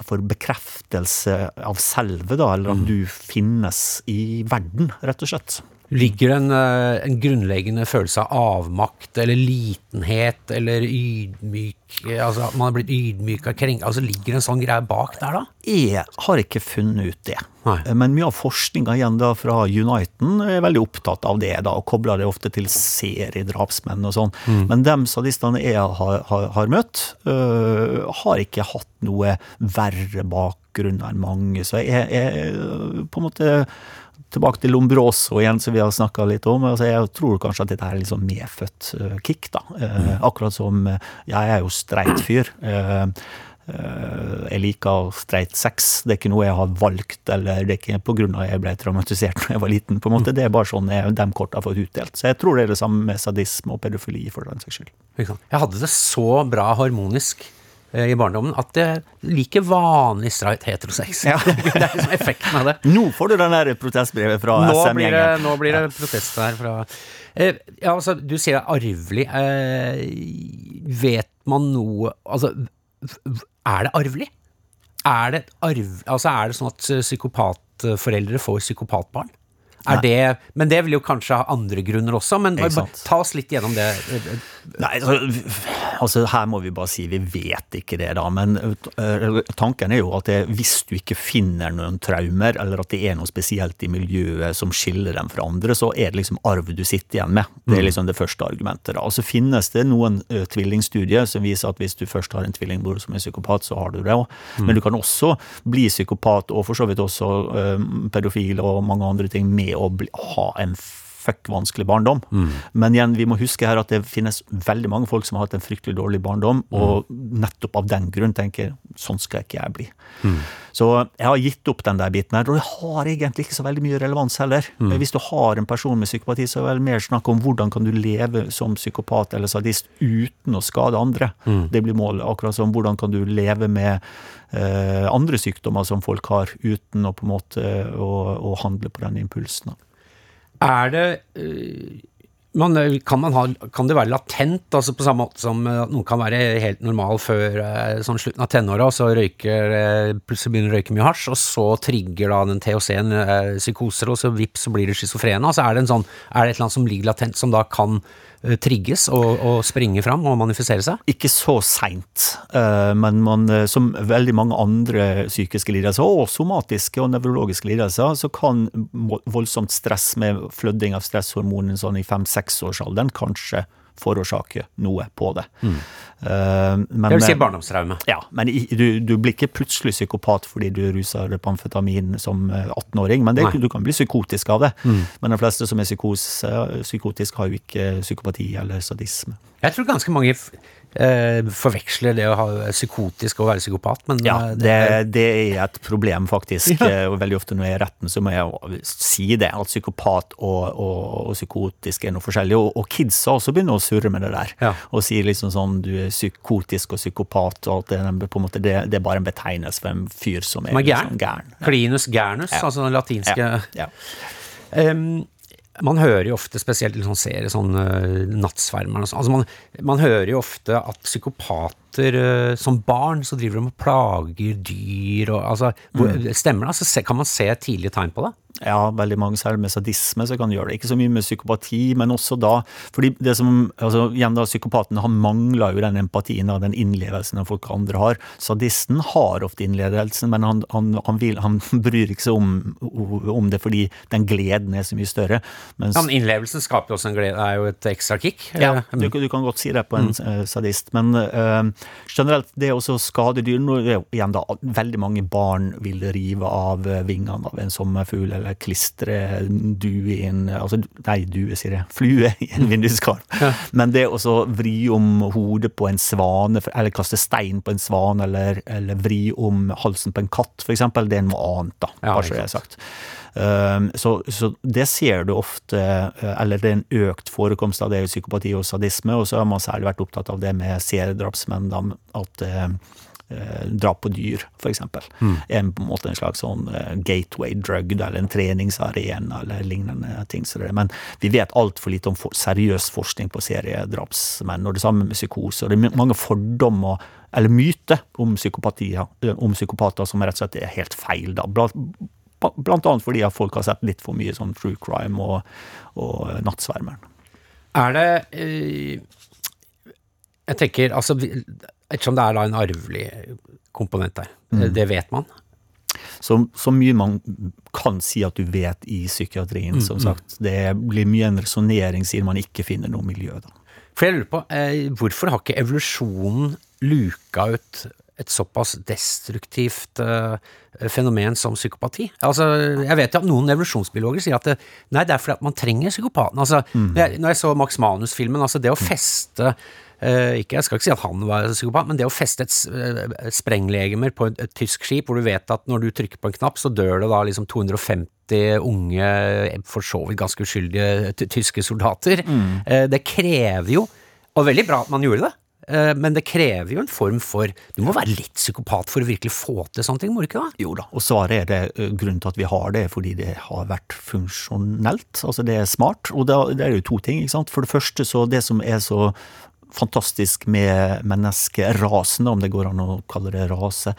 Speaker 3: for bekreftelse av selve, da, eller at du finnes i verden, rett og slett.
Speaker 2: Ligger det en, eh, en grunnleggende følelse av avmakt eller litenhet eller ydmyk Altså at man er blitt ydmyka, krenka Altså ligger det en sånn greie bak der, da?
Speaker 3: Jeg har ikke funnet ut det.
Speaker 2: Nei.
Speaker 3: Men mye av forskninga igjen da fra Uniten er veldig opptatt av det, da, og kobler det ofte til seriedrapsmenn og sånn. Men de sadistene jeg har, har, har møtt, øh, har ikke hatt noe verre bakgrunn enn mange. Så jeg er på en måte Tilbake til Lombroso igjen, som vi har snakka litt om. Altså, jeg tror kanskje at dette er sånn medfødt uh, kick, da. Eh, akkurat som uh, Jeg er jo streit fyr. Jeg liker streit sex. Det er ikke noe jeg har valgt, eller det er ikke pga. at jeg ble traumatisert da jeg var liten. på en måte. Det er bare sånn jeg, de har fått utdelt. Så jeg tror det er det samme med sadisme og pedofili, for den saks skyld.
Speaker 2: Jeg hadde det så bra harmonisk i barndommen at jeg liker vanlig streit heterosex.
Speaker 3: Ja.
Speaker 2: det er liksom effekten av det.
Speaker 3: Nå får du den der protestbrevet fra SM-gjengen.
Speaker 2: nå blir det protest her fra eh, Ja, altså, du sier det er arvelig. Eh, vet man noe Altså, er det arvelig? Er det, arv, altså, er det sånn at eh, psykopatforeldre får psykopatbarn? Er det, men det vil jo kanskje ha andre grunner også, men bare, ta oss litt gjennom det.
Speaker 3: Nei, altså, altså her må vi bare si vi vet ikke det, da. Men øh, tanken er jo at det, hvis du ikke finner noen traumer, eller at det er noe spesielt i miljøet som skiller dem fra andre, så er det liksom arv du sitter igjen med. Det er liksom det første argumentet. da. Og så finnes det noen ø, tvillingstudier som viser at hvis du først har en tvillingbror som er psykopat, så har du det òg. Men du kan også bli psykopat, og for så vidt også ø, pedofil og mange andre ting, med å ha en vanskelig barndom. Men igjen, vi må huske her at det finnes veldig mange folk som har hatt en fryktelig dårlig barndom, og nettopp av den grunn tenker sånn skal ikke jeg bli. Så jeg har gitt opp den der biten her, og det har egentlig ikke så veldig mye relevans heller. Hvis du har en person med psykopati, så er det vel mer snakk om hvordan kan du leve som psykopat eller sadist uten å skade andre. Det blir målet. Akkurat som hvordan kan du leve med eh, andre sykdommer som folk har, uten å på en måte å, å handle på den impulsen.
Speaker 2: Er det øh, man, kan, man ha, kan det være latent, altså på samme måte som øh, noen kan være helt normal før sånn slutten av tenåra, og så røyker, plutselig begynner å røyke mye hasj, og så trigger da den THC-en psykoser, og så vips, så blir det schizofrene. Altså er det, en sånn, er det et eller annet som ligger latent, som da kan trigges og, og springe fram og manifisere seg?
Speaker 3: ikke så seint, eh, men man, eh, som veldig mange andre psykiske lidelser, og somatiske og nevrologiske lidelser, så kan voldsomt stress med flødding av stresshormonene sånn i fem-seksårsalderen kanskje forårsake noe på det. Mm. Men,
Speaker 2: Det vil si
Speaker 3: eh,
Speaker 2: barndomstraume.
Speaker 3: ja, men du, du blir ikke plutselig psykopat fordi du ruser på amfetamin som eh, 18-åring, men det, du kan bli psykotisk av det. Men de fleste som er psykos, eh, psykotisk, har jo ikke psykopati eller sadisme.
Speaker 2: Jeg tror ganske mange eh, forveksler det å ha psykotisk og være psykopat, men
Speaker 3: Ja,
Speaker 2: øh,
Speaker 3: det, det er et problem, faktisk. Ja. Og veldig ofte når jeg er i retten, så må jeg si det. At psykopat og, og, og psykotisk er noe forskjellig. Og, og kidsa også begynner å surre med det der.
Speaker 2: Ja.
Speaker 3: Og sier liksom sånn du er psykotisk og psykopat og alt det. På en måte, det, det er bare en betegnelse for en fyr som er,
Speaker 2: Som er gæren.
Speaker 3: liksom gæren.
Speaker 2: Clinus gernus,
Speaker 3: Ja.
Speaker 2: altså den latinske
Speaker 3: Ja. Ja.
Speaker 2: Man hører jo ofte, spesielt i sånn serier, sånn uh, Nattsvermeren og sånn, altså man, man hører jo ofte at psykopater uh, som barn så driver de og plager dyr og altså, hvor,
Speaker 3: Mm.
Speaker 2: Stemmer det? Altså, kan man se tidlige tegn på det?
Speaker 3: Ja, veldig mange, særlig med sadisme, så kan du gjøre det. Ikke så mye med psykopati, men også da fordi det som, altså igjen da, Psykopaten han mangler jo den empatien og den innlevelsen av folk andre har. Sadisten har ofte innlevelsen, men han, han, han, vil, han bryr ikke seg om, om det fordi den gleden er så mye større. Mens,
Speaker 2: Ja, men Innlevelsen skaper jo også en glede, er jo et ekstra kick.
Speaker 3: ja,
Speaker 2: Eh,
Speaker 3: du, du kan godt si det på en mm. sadist, men eh, generelt det å skade dyr nå igjen da, Veldig mange barn vil rive av eh, vingene av en sommerfugl eller klistre en due i en altså, Nei, due, sier jeg. Flue i en vinduskarm. Men det å vri om hodet på en svane, eller kaste stein på en svane, eller, eller vri om halsen på en katt, for eksempel, det er noe annet, da.
Speaker 2: Ja, ikke
Speaker 3: det er sagt. Um, så, så, det ser du ofte, uh, eller det er en økt forekomst av det i psykopati og sadisme, og så har man særlig vært opptatt av det med seriedrapsmenn, at uh, drap på dyr, f.eks. Mm. På en måte en slags sånn gateway drug, eller en treningsarena, eller lignende ting. Men vi vet altfor lite om for, seriøs forskning på seriedrapsmenn, og det samme med psykose. og Det er mange fordommer eller myter om, om psykopater som rett og slett er helt feil. da. Blant, blant annet fordi folk har sett litt for mye sånn true crime og, og Nattsvermeren.
Speaker 2: Er det Jeg tenker, altså Ettersom det er da en arvelig komponent der, mm. det vet man?
Speaker 3: Så, så, mye man kan si at du vet i psykiatrien, mm, som mm. sagt. Det blir mye en resonnering siden man ikke finner noe miljø. da.
Speaker 2: For jeg lurer på, eh, Hvorfor har ikke evolusjonen luka ut et såpass destruktivt uh, fenomen som psykopati. Altså, jeg vet jo at Noen evolusjonsbiologer sier at det, nei, det er fordi at man trenger psykopaten. Altså, mm. når, jeg, når, jeg, så Max Manus-filmen, altså det å feste uh, ikke, Jeg skal ikke si at han var psykopat, men det å feste et uh, sprenglegemer på et, et, tysk skip, hvor du vet at når du trykker på en knapp, så dør det da liksom 250 unge, for så vidt ganske uskyldige tyske soldater. Mm. det krever jo, og veldig bra at man gjorde det, Eh, men det krever jo en form for Du må være litt psykopat for å virkelig få til sånne ting, må du ikke da?
Speaker 3: Jo da, og svaret er det eh, grunnen til at vi har det, fordi det har vært funksjonelt. Altså det er smart. Og det er jo to ting, ikke sant. For det første så det som er så fantastisk med menneskerasen, om det går an å kalle det rase,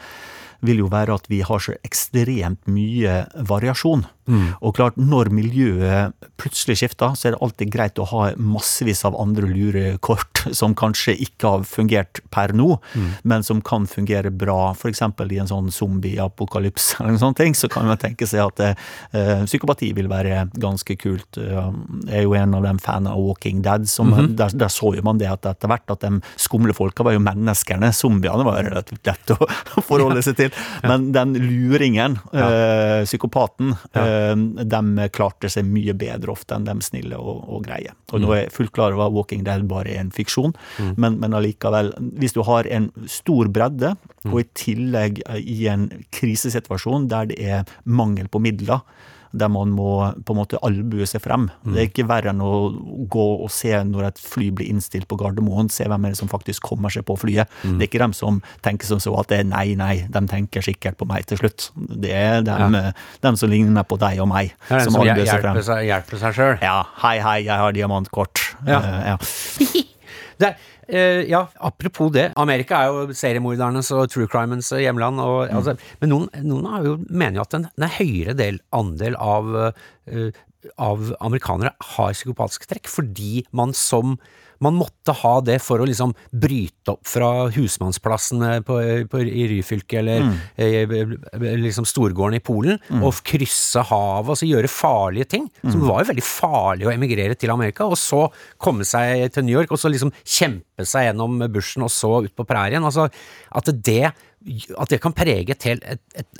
Speaker 3: vil jo være at vi har så ekstremt mye variasjon. Mm. Og klart, når miljøet plutselig skifter, så er det alltid greit å ha massevis av andre lure kort som kanskje ikke har fungert per nå, mm. men som kan fungere bra. F.eks. i en sånn zombie-apokalypse eller noen sånne ting, så kan man tenke seg at eh, psykopati vil være ganske kult. Jeg er jo en av dem fan av Walking Dead, som, mm -hmm. der, der, så jo man det at etter hvert at de skumle folka var jo menneskene. Zombiene var relativt lette å forholde seg til. Men den luringen, øh, psykopaten, ja. Øh, de klarte seg mye bedre ofte enn de snille og, og greie. Og mm. nå er jeg fullt klar over at Walking Dead bare er en fiksjon, mm. men, men allikevel, hvis du har en stor bredde, mm. og i tillegg eh, i en krisesituasjon der det er mangel på midler, der man må på en måte albue seg frem. Mm. Det er ikke verre enn å gå og se når et fly blir innstilt på Gardermoen, se hvem er det som faktisk kommer seg på flyet. Mm. Det er ikke dem som tenker som så at det er nei, nei, de tenker sikkert på meg til slutt. Det er dem, ja. dem som ligner på deg og meg.
Speaker 2: Det er dem som, som hjelper seg, hjelper seg sjøl?
Speaker 3: Ja. Hei, hei, jeg har diamantkort. Ja. Uh, ja.
Speaker 2: Det Uh, ja, apropos det. Amerika er jo seriemordernes og true crimens hjemland. Og, mm. altså, men noen, noen jo, mener jo at en, en høyere del, andel av, uh, av amerikanere har psykopatiske trekk, fordi man som man måtte ha det for å liksom bryte opp fra husmannsplassen på, på, i Ryfylke eller mm. eh, liksom storgården i Polen, mm. og krysse havet, altså gjøre farlige ting. Mm. Som var jo veldig farlig å emigrere til Amerika, og så komme seg til New York, og så liksom kjempe seg gjennom bushen, og så ut på prærien. Altså, at det at det kan prege et helt,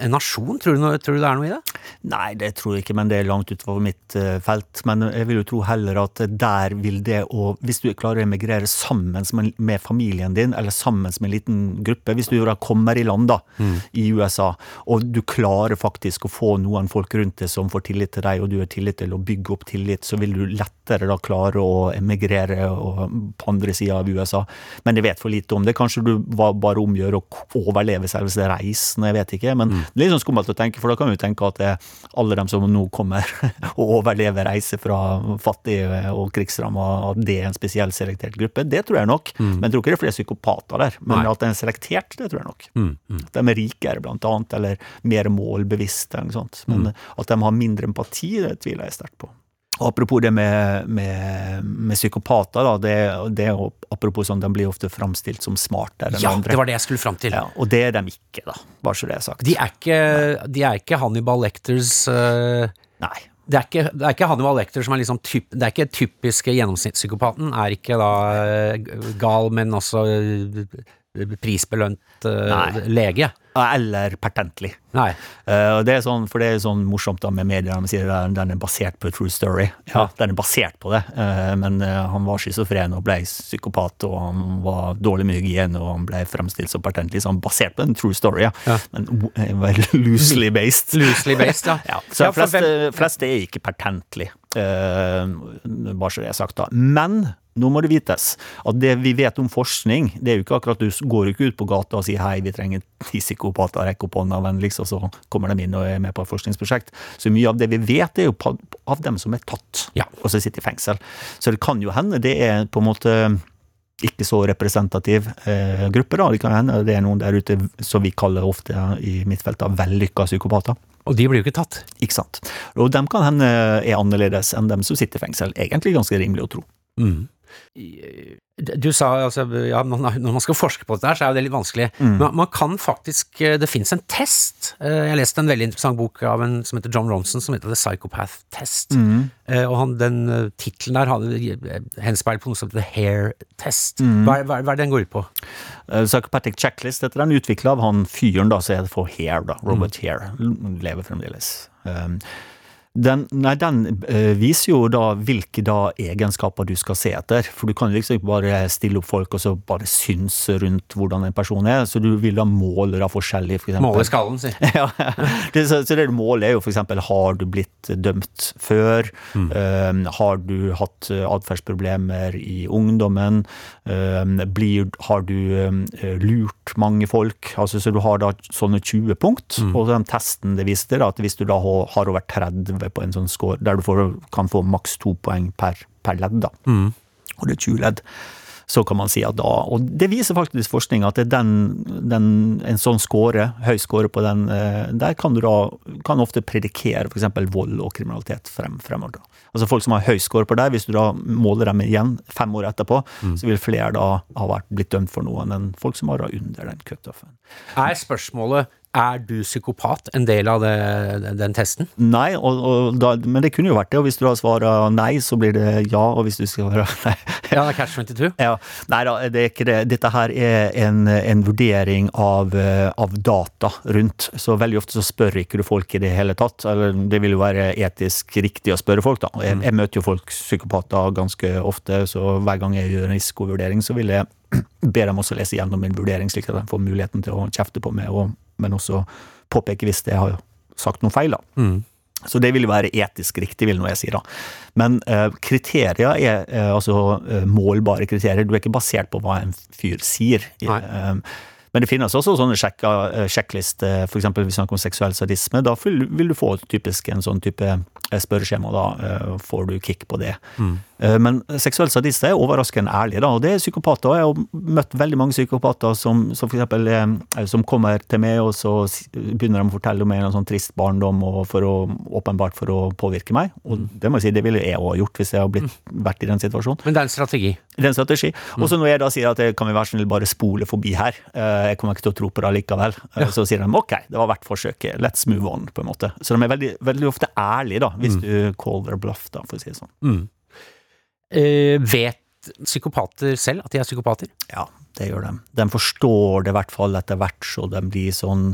Speaker 2: en nasjon? Tror du, tror du, det er noe i det?
Speaker 3: Nei, det tror jeg ikke, men det er langt utover mitt uh, felt. Men jeg vil jo tro heller at der vil det å Hvis du klarer å emigrere sammen med, med familien din, eller sammen med en liten gruppe Hvis du da kommer i land da, mm. i USA, og du klarer faktisk å få noen folk rundt deg som får tillit til deg, og du har tillit til å bygge opp tillit, så vil du lettere da klare å emigrere på andre sida av USA. Men jeg vet for lite om det. Kanskje du bare omgjør å overleve reisen, jeg vet ikke. Men mm. det er litt sånn skummelt å tenke, for da kan vi tenke at det er alle dem som nå kommer og overlever reise fra fattige og krigsramma, at det er en spesiell selektert gruppe. Det tror jeg nok. Mm. Men jeg tror ikke det er flere psykopater der. Men Nei. at det er selektert, det tror jeg nok. Mm. mm. At de er rikere, blant annet, eller mer målbevisste, eller noe sånt. Men mm. at de har mindre empati, det tviler jeg sterkt på. Apropos det med, med, med psykopater, da, det, det, apropos sånn, de blir ofte framstilt som smartere
Speaker 2: enn ja, andre. Ja, det var det jeg skulle fram til. Ja,
Speaker 3: og det er de ikke, da. Bare så det er sagt.
Speaker 2: De er ikke, de er ikke Hannibal Lecters uh,
Speaker 3: Nei.
Speaker 2: Det er, ikke, det er, ikke, Hannibal Lecter som er liksom typ, Det er ikke typiske gjennomsnittspsykopaten. Er ikke da uh, gal, men også uh, prisbelønt
Speaker 3: uh,
Speaker 2: lege.
Speaker 3: Eller patentlig.
Speaker 2: Nei.
Speaker 3: Uh, det er sånn, for det er sånn morsomt da med media, de sier at den er basert på a true story. Ja, den er basert på det, uh, men han var schizofren og ble psykopat, og han var dårlig med hygiene, og han ble fremstilt som patentlig, så han er basert på en true story, ja.
Speaker 2: Ja.
Speaker 3: Men vel loosely based.
Speaker 2: Loosely based, ja.
Speaker 3: Ja, så
Speaker 2: Ja,
Speaker 3: flest,
Speaker 2: hvem-
Speaker 3: fleste er ikke pertentlig, eh, bare så det er sagt da. Men nå må det vites at det vi vet om forskning, det er jo ikke akkurat du går jo ikke ut på gata og sier hei, vi trenger ti psykopater, rekk opp hånda vennligst, og så kommer de inn og er med på et forskningsprosjekt. Så mye av det vi vet, er jo av dem som er tatt,
Speaker 2: Ja.
Speaker 3: og som sitter i fengsel. Så det kan jo hende det er på en måte ikke så representativ eh, gruppe, da. Det kan hende det er noen der ute som vi kaller ofte i mitt felt av vellykka psykopater.
Speaker 2: Og de blir jo ikke tatt.
Speaker 3: Ikke sant. Og dem kan hende er annerledes enn dem som sitter i fengsel. Egentlig ganske rimelig å tro.
Speaker 2: Mm. Du sa altså ja, når man skal forske på dette her, så er jo det litt vanskelig. Men man kan faktisk eh, Det fins en test. Eh, Jeg leste en veldig interessant bok av en som heter John Ronson, som heter The Psychopath Test. Mm. Og han, den tittelen der hadde henspeil på noe som heter The Hair Test. Hva, er- hva, er- hva er det den går ut på?
Speaker 3: Uh, Psychopathic Checklist heter den, utvikla av han fyren da, som heter for Hair, da. Robert Hair. L- Lever fremdeles. Um, den, nei, den eh, viser jo da hvilke da egenskaper du skal se etter. For du kan liksom ikke bare stille opp folk og så bare synse rundt hvordan en person er. Så du vil da måle da forskjellig, for.
Speaker 2: Måle skallen, si.
Speaker 3: ja, det, så, så det du måler er jo f.eks. har du blitt dømt før? Um, har du hatt uh, atferdsproblemer i ungdommen? Um, blir, har du um, lurt mange folk? Altså, så du har da sånne 20 punkt. Og den testen det viste, da, at hvis du da har, har over 30 på en sånn score, der du får, kan få maks to poeng per, per ledd, da. og det er 20 ledd, så kan man si at da Og det viser faktisk forskning at det den, den, en sånn score, høy score på den, eh, der kan du da kan ofte predikere f.eks. vold og kriminalitet frem, fremover. Altså Folk som har høy score på det, hvis du da måler dem igjen fem år etterpå, så vil flere da ha vært blitt dømt for noe enn folk som har under den cutoffen.
Speaker 2: Er spørsmålet er du psykopat en del av det, den testen?
Speaker 3: Nei, og, og da, men det kunne jo vært det. Og hvis du da svarer nei, så blir det ja. Og hvis du svarer nei
Speaker 2: Ja, det Catch 22.
Speaker 3: Ja, Nei da, det er ikke det. Dette her er en, en vurdering av, eh, av data rundt. Så veldig ofte så spør ikke du folk i det hele tatt. Eller det vil jo være etisk riktig å spørre folk, da. Jeg, jeg møter jo folk, psykopater, ganske ofte, så hver gang jeg gjør en risikovurdering, så vil jeg be dem også lese gjennom min vurdering, slik at de får muligheten til å kjefte på meg, og, men også påpeke hvis jeg har sagt noe feil, da. Så det vil være etisk riktig, vil nå jeg si, da. Men eh, kriterier er eh, altså eh, målbare kriterier. Du er ikke basert på hva en fyr sier. Eh, men det finnes også sånne sjekka, eh, sjekklister, f.eks. hvis vi snakker om seksuell sadisme. Da vil, vil du få typisk en sånn type spørreskjema, da eh, får du kick på det. Mm. Men seksuell sadist er overraskende ærlig, da, og det er psykopater. Jeg har møtt veldig mange psykopater som, som for eksempel eh, som kommer til meg, og så begynner de å fortelle om en sånn trist barndom, for å, åpenbart for å påvirke meg. Og det må jeg si, det ville jeg òg gjort hvis jeg hadde blitt, vært i den situasjonen.
Speaker 2: Men det er en strategi.
Speaker 3: Det er en strategi. Og så når jeg da sier at jeg kan vi være snill bare spole forbi her, eh, jeg kommer ikke til å tro på det likevel, eh, så sier de ok, det var verdt forsøket, let's move on, på en måte. Så de er veldig, veldig ofte ærlige, da, hvis du call their bluff, da, for å si det sånn.
Speaker 2: Eh, vet psykopater selv at de er psykopater?
Speaker 3: Ja, det gjør de. De forstår det i hvert fall etter hvert, så de blir sånn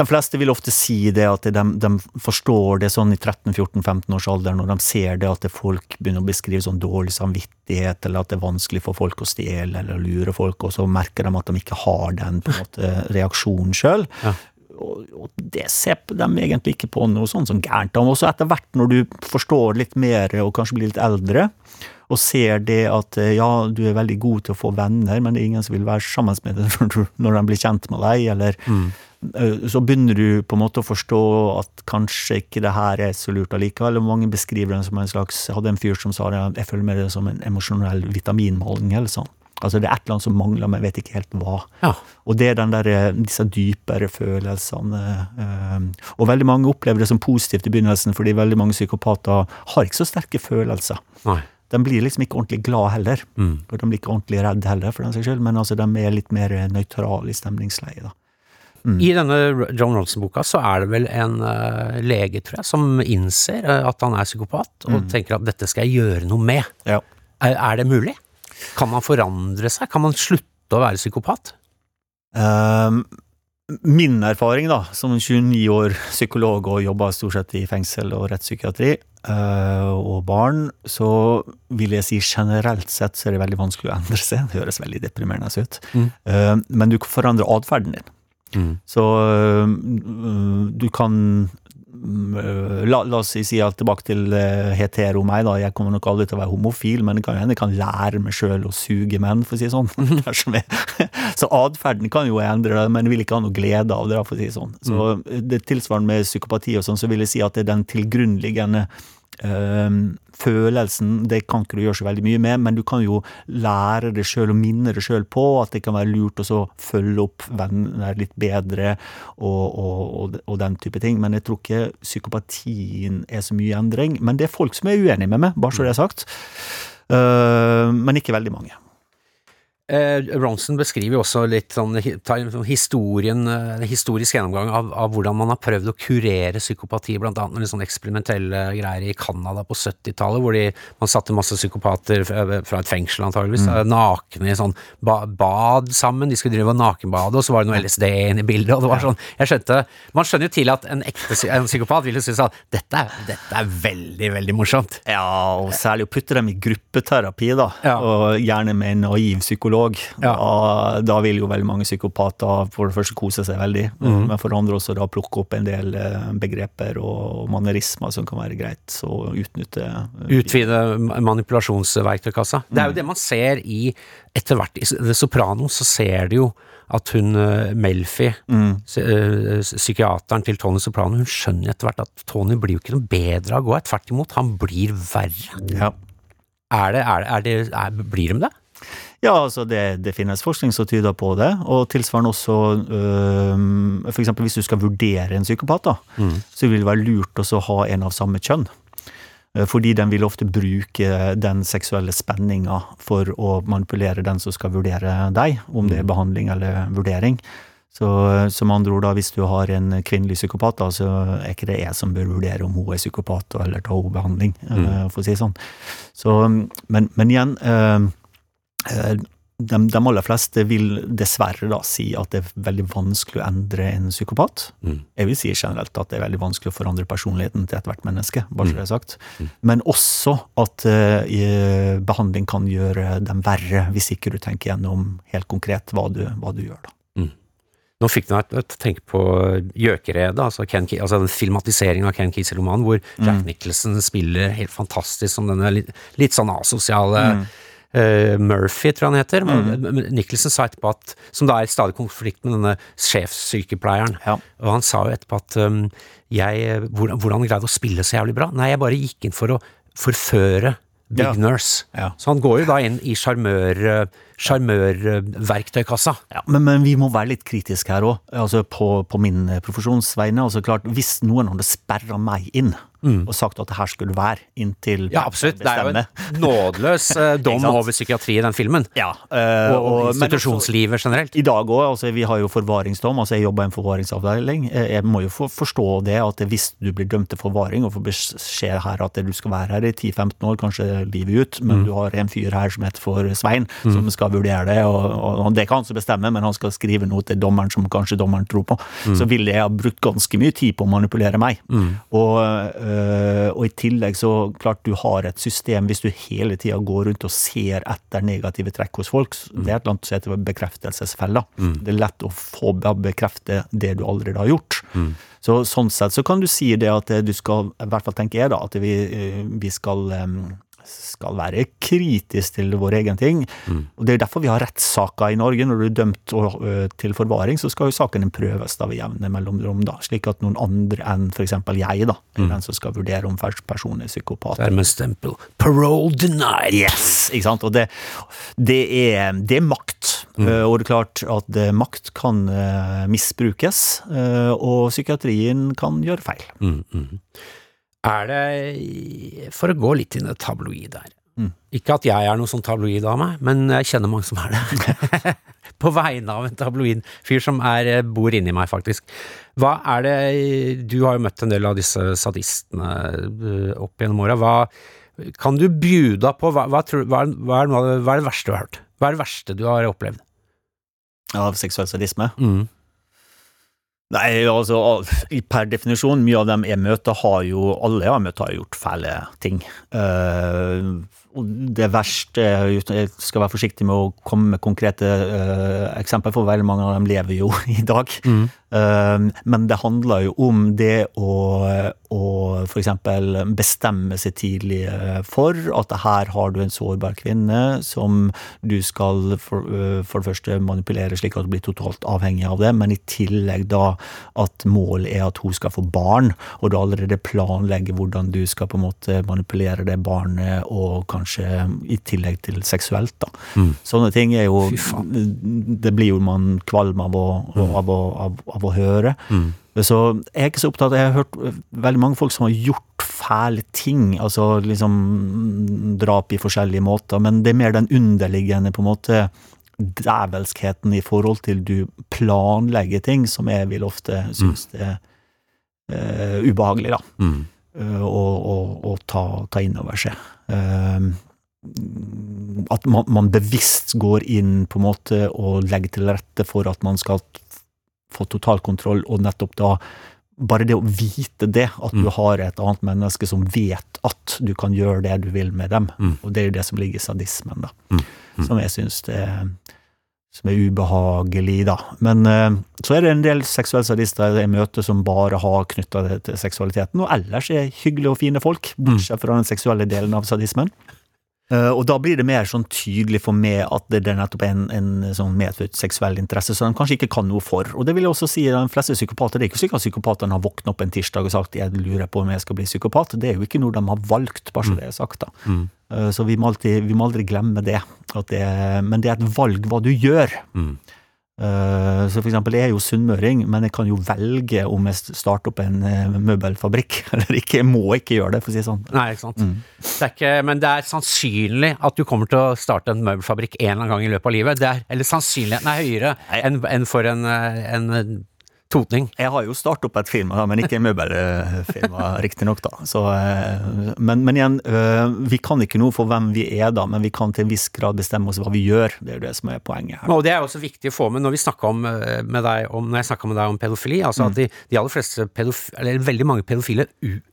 Speaker 3: De fleste vil ofte si det at de, de forstår det sånn i 13-14-15 års alder, når de ser det at det folk begynner å beskrive sånn dårlig samvittighet, eller at det er vanskelig for folk å stjele eller lure folk, og så merker de at de ikke har den på en måte reaksjonen sjøl.
Speaker 2: Ja.
Speaker 3: Og, og det ser de egentlig ikke på noe sånn som gærent. Og så etter hvert, når du forstår litt mer og kanskje blir litt eldre, og ser det at eh, ja, du er veldig god til å få venner, men det er ingen som vil være sammen med deg når de blir kjent med deg, eller mm. så begynner du på en måte å forstå at kanskje ikke det her er så lurt allikevel. Mange beskriver det som en slags Jeg hadde en fyr som sa det, jeg føler med det som en emosjonell vitaminmangel. Sånn. Altså det er et eller annet som mangler, men jeg vet ikke helt hva.
Speaker 2: Ja.
Speaker 3: Og det er den der, eh, disse dypere følelsene. eh, Og veldig mange opplever det som positivt i begynnelsen, fordi veldig mange psykopater har ikke så sterke følelser.
Speaker 2: Nei.
Speaker 3: De blir liksom ikke ordentlig glad heller. Og de blir ikke ordentlig redd heller, for den saks skyld, men altså de er litt mer nøytrale i stemningsleie. da.
Speaker 2: I denne John Ronson-boka så er det vel en uh, lege, tror jeg, som innser eh, at han er psykopat, og tenker at dette skal jeg gjøre noe med.
Speaker 3: Ja.
Speaker 2: Er, er det mulig? Kan man forandre seg? Kan man slutte å være psykopat?
Speaker 3: Um, min erfaring, da, som 29 år psykolog og jobba stort sett i fengsel og rettspsykiatri, uh, og barn, så vil jeg si generelt sett så er det veldig vanskelig å endre seg. Det høres veldig deprimerende ut.
Speaker 2: Mm.
Speaker 3: Uh, men du kan forandre atferden din.
Speaker 2: Mm.
Speaker 3: Så uh, du kan la, la oss si, alt tilbake til uh, hetero meg, da. Jeg kommer nok aldri til å være homofil, men det kan hende jeg kan lære meg sjøl å suge menn, for å si det sånn. Så atferden kan jo endre, men vil ikke ha noe glede av det, for å si det sånn. Så øh, det tilsvarende med psykopati og sånn, så vil jeg si at det er den tilgrunnliggende følelsen, det kan ikke du gjøre så veldig mye med, men du kan jo lære deg sjøl og minne deg sjøl på at det kan være lurt å så følge opp venner litt bedre og, og, og, og den type ting. Men jeg tror ikke psykopatien er så mye endring. Men det er folk som er uenige med meg, bare så det er sagt. Ehm, men ikke veldig mange.
Speaker 2: Eh, Ronson beskriver jo også litt sånn, sånn historien, eh, historisk gjennomgang av, av hvordan man har prøvd å kurere psykopati, blant annet med litt sånn eksperimentelle greier i Canada på 70-tallet, hvor de, man satte masse psykopater fra, fra et fengsel antageligvis, mm. nakne i sånn ba, bad sammen, de skulle drive og nakenbade, og så var det noe LSD inne i bildet, og det var sånn, jeg skjønte, man skjønner jo tidlig at en ekte en psykopat ville synes at dette, dette er veldig, veldig morsomt.
Speaker 3: Ja, og særlig å putte dem i gruppeterapi, da.
Speaker 2: Ja.
Speaker 3: Og gjerne med en naiv psykolog.
Speaker 2: Ja.
Speaker 3: Da, da vil jo veldig mange psykopater for det første kose seg veldig,
Speaker 2: mm.
Speaker 3: men for det andre også da plukke opp en del eh, begreper og manerismer som kan være greit å utnytte. eh,
Speaker 2: utvide manipulasjonsverktøykassa. Det er jo det man ser i Etter hvert i The Sopranos så ser du jo at hun eh, Melfi, eh, psykiateren til Tony Soprano, hun skjønner etter hvert at Tony blir jo ikke noe bedre av å gå her. Tvert imot, han blir verre.
Speaker 3: Ja.
Speaker 2: Er det, er det, er det Blir de det?
Speaker 3: Ja, altså det, det finnes forskning som tyder på det, og tilsvarende også øh, eksempel hvis du skal vurdere en psykopat, da, så vil det være lurt å ha en av samme kjønn. Eh, Fordi den vil ofte bruke den seksuelle spenninga for å manipulere den som skal vurdere deg, om det er behandling eller vurdering. Så som andre ord, da, hvis du har en kvinnelig psykopat, da, så er ikke det jeg som bør vurdere om hun er psykopat eller ta henne behandling, mm. for å si det sånn. Så, men, men igjen de, de aller fleste vil dessverre da si at det er veldig vanskelig å endre en psykopat.
Speaker 2: Mm.
Speaker 3: Jeg vil si generelt at det er veldig vanskelig å forandre personligheten til ethvert menneske, bare så det er sagt. Men også at uh, behandling kan gjøre dem verre, hvis ikke du tenker gjennom helt konkret hva du, hva du gjør. da.
Speaker 2: Nå fikk du meg til å tenke på Gjøkeredet, altså, Ken altså den filmatiseringen av Ken Kiesel-romanen, hvor Jack Nicholson spiller helt fantastisk som denne litt, litt sånn asosiale eh, Murphy, tror jeg han heter. Men- men Nicholson sa etterpå at, som da er i stadig konflikt med denne sjefssykepleieren,
Speaker 3: Ja.
Speaker 2: og han sa jo etterpå at um, jeg, hvordan, hvordan greide å spille så jævlig bra? Nei, jeg bare gikk inn for å forføre Big
Speaker 3: Ja.
Speaker 2: Nurse.
Speaker 3: Ja.
Speaker 2: Så han går jo da inn i sjarmør- sjarmørverktøykassa.
Speaker 3: Ja, men, men vi må være litt kritiske her òg, altså på, på min profesjons vegne. Altså klart, Hvis noen hadde sperra meg inn og sagt at det her skulle være inntil
Speaker 2: Mm. Ja, absolutt. Det er jo en nådeløs eh, dom over psykiatri i den filmen.
Speaker 3: Ja, eh,
Speaker 2: Og, og
Speaker 3: men også-
Speaker 2: institusjonslivet generelt.
Speaker 3: I dag òg, altså vi har jo forvaringsdom, altså jeg jobber i en forvaringsavdeling. Eh, Jeg må jo for, forstå det at hvis du blir dømt til forvaring og får beskjed her at du skal være her i 10-15 år, kanskje livet ut, men du har en fyr her som heter for Svein, som skal vurdere det, og, og, og det kan han som bestemme, men han skal skrive noe til dommeren som kanskje dommeren tror på, så ville jeg ha brukt ganske mye tid på å manipulere meg. Og, øh, og i tillegg så klart du har et system, hvis du hele tida går rundt og ser etter negative trekk hos folk, så det er et eller annet som heter bekreftelsesfella. Det er lett å få bekrefte det du allerede har gjort. Så sånn sett så kan du si det at du skal, i hvert fall tenker jeg da, at vi, øh, vi skal skal være kritisk til vår egen ting. Og Det er derfor vi har rettssaker i Norge. Når du er dømt til forvaring, så skal jo saken prøves da ved jevne mellomrom. da, Slik at noen andre enn f.eks. jeg da, er den som skal vurdere om personen er psykopat.
Speaker 2: Dermed stempel. Parole denied.
Speaker 3: Yes! Ikke sant? Og det, det, er, det er makt. Eh, Og det er klart at eh, makt kan eh, misbrukes, eh, og psykiatrien kan gjøre feil.
Speaker 2: Mm, mm. Er det For å gå litt inn i det tabloide her.
Speaker 3: Mm.
Speaker 2: Ikke at jeg er noen sånn tabloid av meg, men jeg kjenner mange som er det. På vegne av en tabloid fyr som er, eh, bor inni meg, faktisk. Hva er det Du har jo møtt en del av disse sadistene eh, opp gjennom åra. Hva kan du bjuda på hva, hva, tror, hva, er- hva, er det, hva er det verste du har hørt? Hva er det verste du har opplevd?
Speaker 3: av seksuell sadisme.
Speaker 2: Mm.
Speaker 3: Nei, altså per definisjon, mye av dem jeg møter, har jo Alle jeg har møtt, har gjort fæle ting. Uh, det verste Jeg skal være forsiktig med å komme med konkrete uh, eksempler, for veldig mange av dem lever jo i dag. Mm. Uh, men det handler jo om det å, å f.eks. bestemme seg tidlig for at her har du en sårbar kvinne som du skal for, for det første manipulere slik at du blir totalt avhengig av det, men i tillegg da at målet er at hun skal få barn, og du allerede planlegger hvordan du skal på en måte manipulere det barnet, og kanskje i tillegg til seksuelt, da. Mm. Sånne ting er jo Det blir jo man kvalm av å, mm. av å, av, av å høre. Mm. Så jeg er ikke så opptatt Jeg har hørt veldig mange folk som har gjort fæle ting, altså liksom drap i forskjellige måter, men det er mer den underliggende på en måte dævelskheten i forhold til du planlegger ting, som jeg vil ofte mm. synes det er uh, ubehagelig, da. Mm. Uh, å, ta, ta inn over seg. Uh, at man, man, bevisst går inn på en måte og legger til rette for at man skal få totalkontroll, og nettopp da bare det å vite det, at du mm. har et annet menneske som vet at du kan gjøre det du vil med dem, mm. og det er jo det som ligger i sadismen, da. Mm. mm. Som jeg syns det som er ubehagelig, da. Men uh, så er det en del seksuelle sadister jeg møter som bare har knytta det til seksualiteten, og ellers er hyggelige og fine folk, bortsett fra den seksuelle delen av sadismen. Uh, og da blir det mer sånn tydelig for meg at det, er nettopp en, en sånn medfødt seksuell interesse som de kanskje ikke kan noe for. Og det vil jeg også si de fleste psykopater. Det er ikke slik at psykopatene har våknet opp en tirsdag og sagt jeg lurer på om jeg skal bli psykopat. Det er jo ikke noe de har valgt, bare så mm. det er sagt. da. Mm. Uh, så vi må, alltid, vi må, aldri glemme det. det. Men det er et valg hva du gjør. Mm. Eh, så for eksempel, jeg er jo sunnmøring, men jeg kan jo velge om jeg starter opp en eh, møbelfabrikk eller ikke. Jeg må ikke gjøre det, for å si det sånn.
Speaker 2: Nei, ikke sant. Mm. Det ikke, men det er sannsynlig at du kommer til å starte en møbelfabrikk en eller annen gang i løpet av livet. Det er, eller sannsynligheten er høyere enn, en for en, eh, Totning.
Speaker 3: Jeg har jo startet opp et firma, men ikke møbelfirma, riktignok. Eh, men, men igjen, eh, vi kan ikke noe for hvem vi er, da, men vi kan til en viss grad bestemme oss hva vi gjør. Det er jo det som er poenget her.
Speaker 2: Og det er også viktig å få med når vi om, eh, med deg om, når jeg snakka med deg om pedofili. altså mm. at de, de, aller fleste pedofile, eller veldig mange pedofile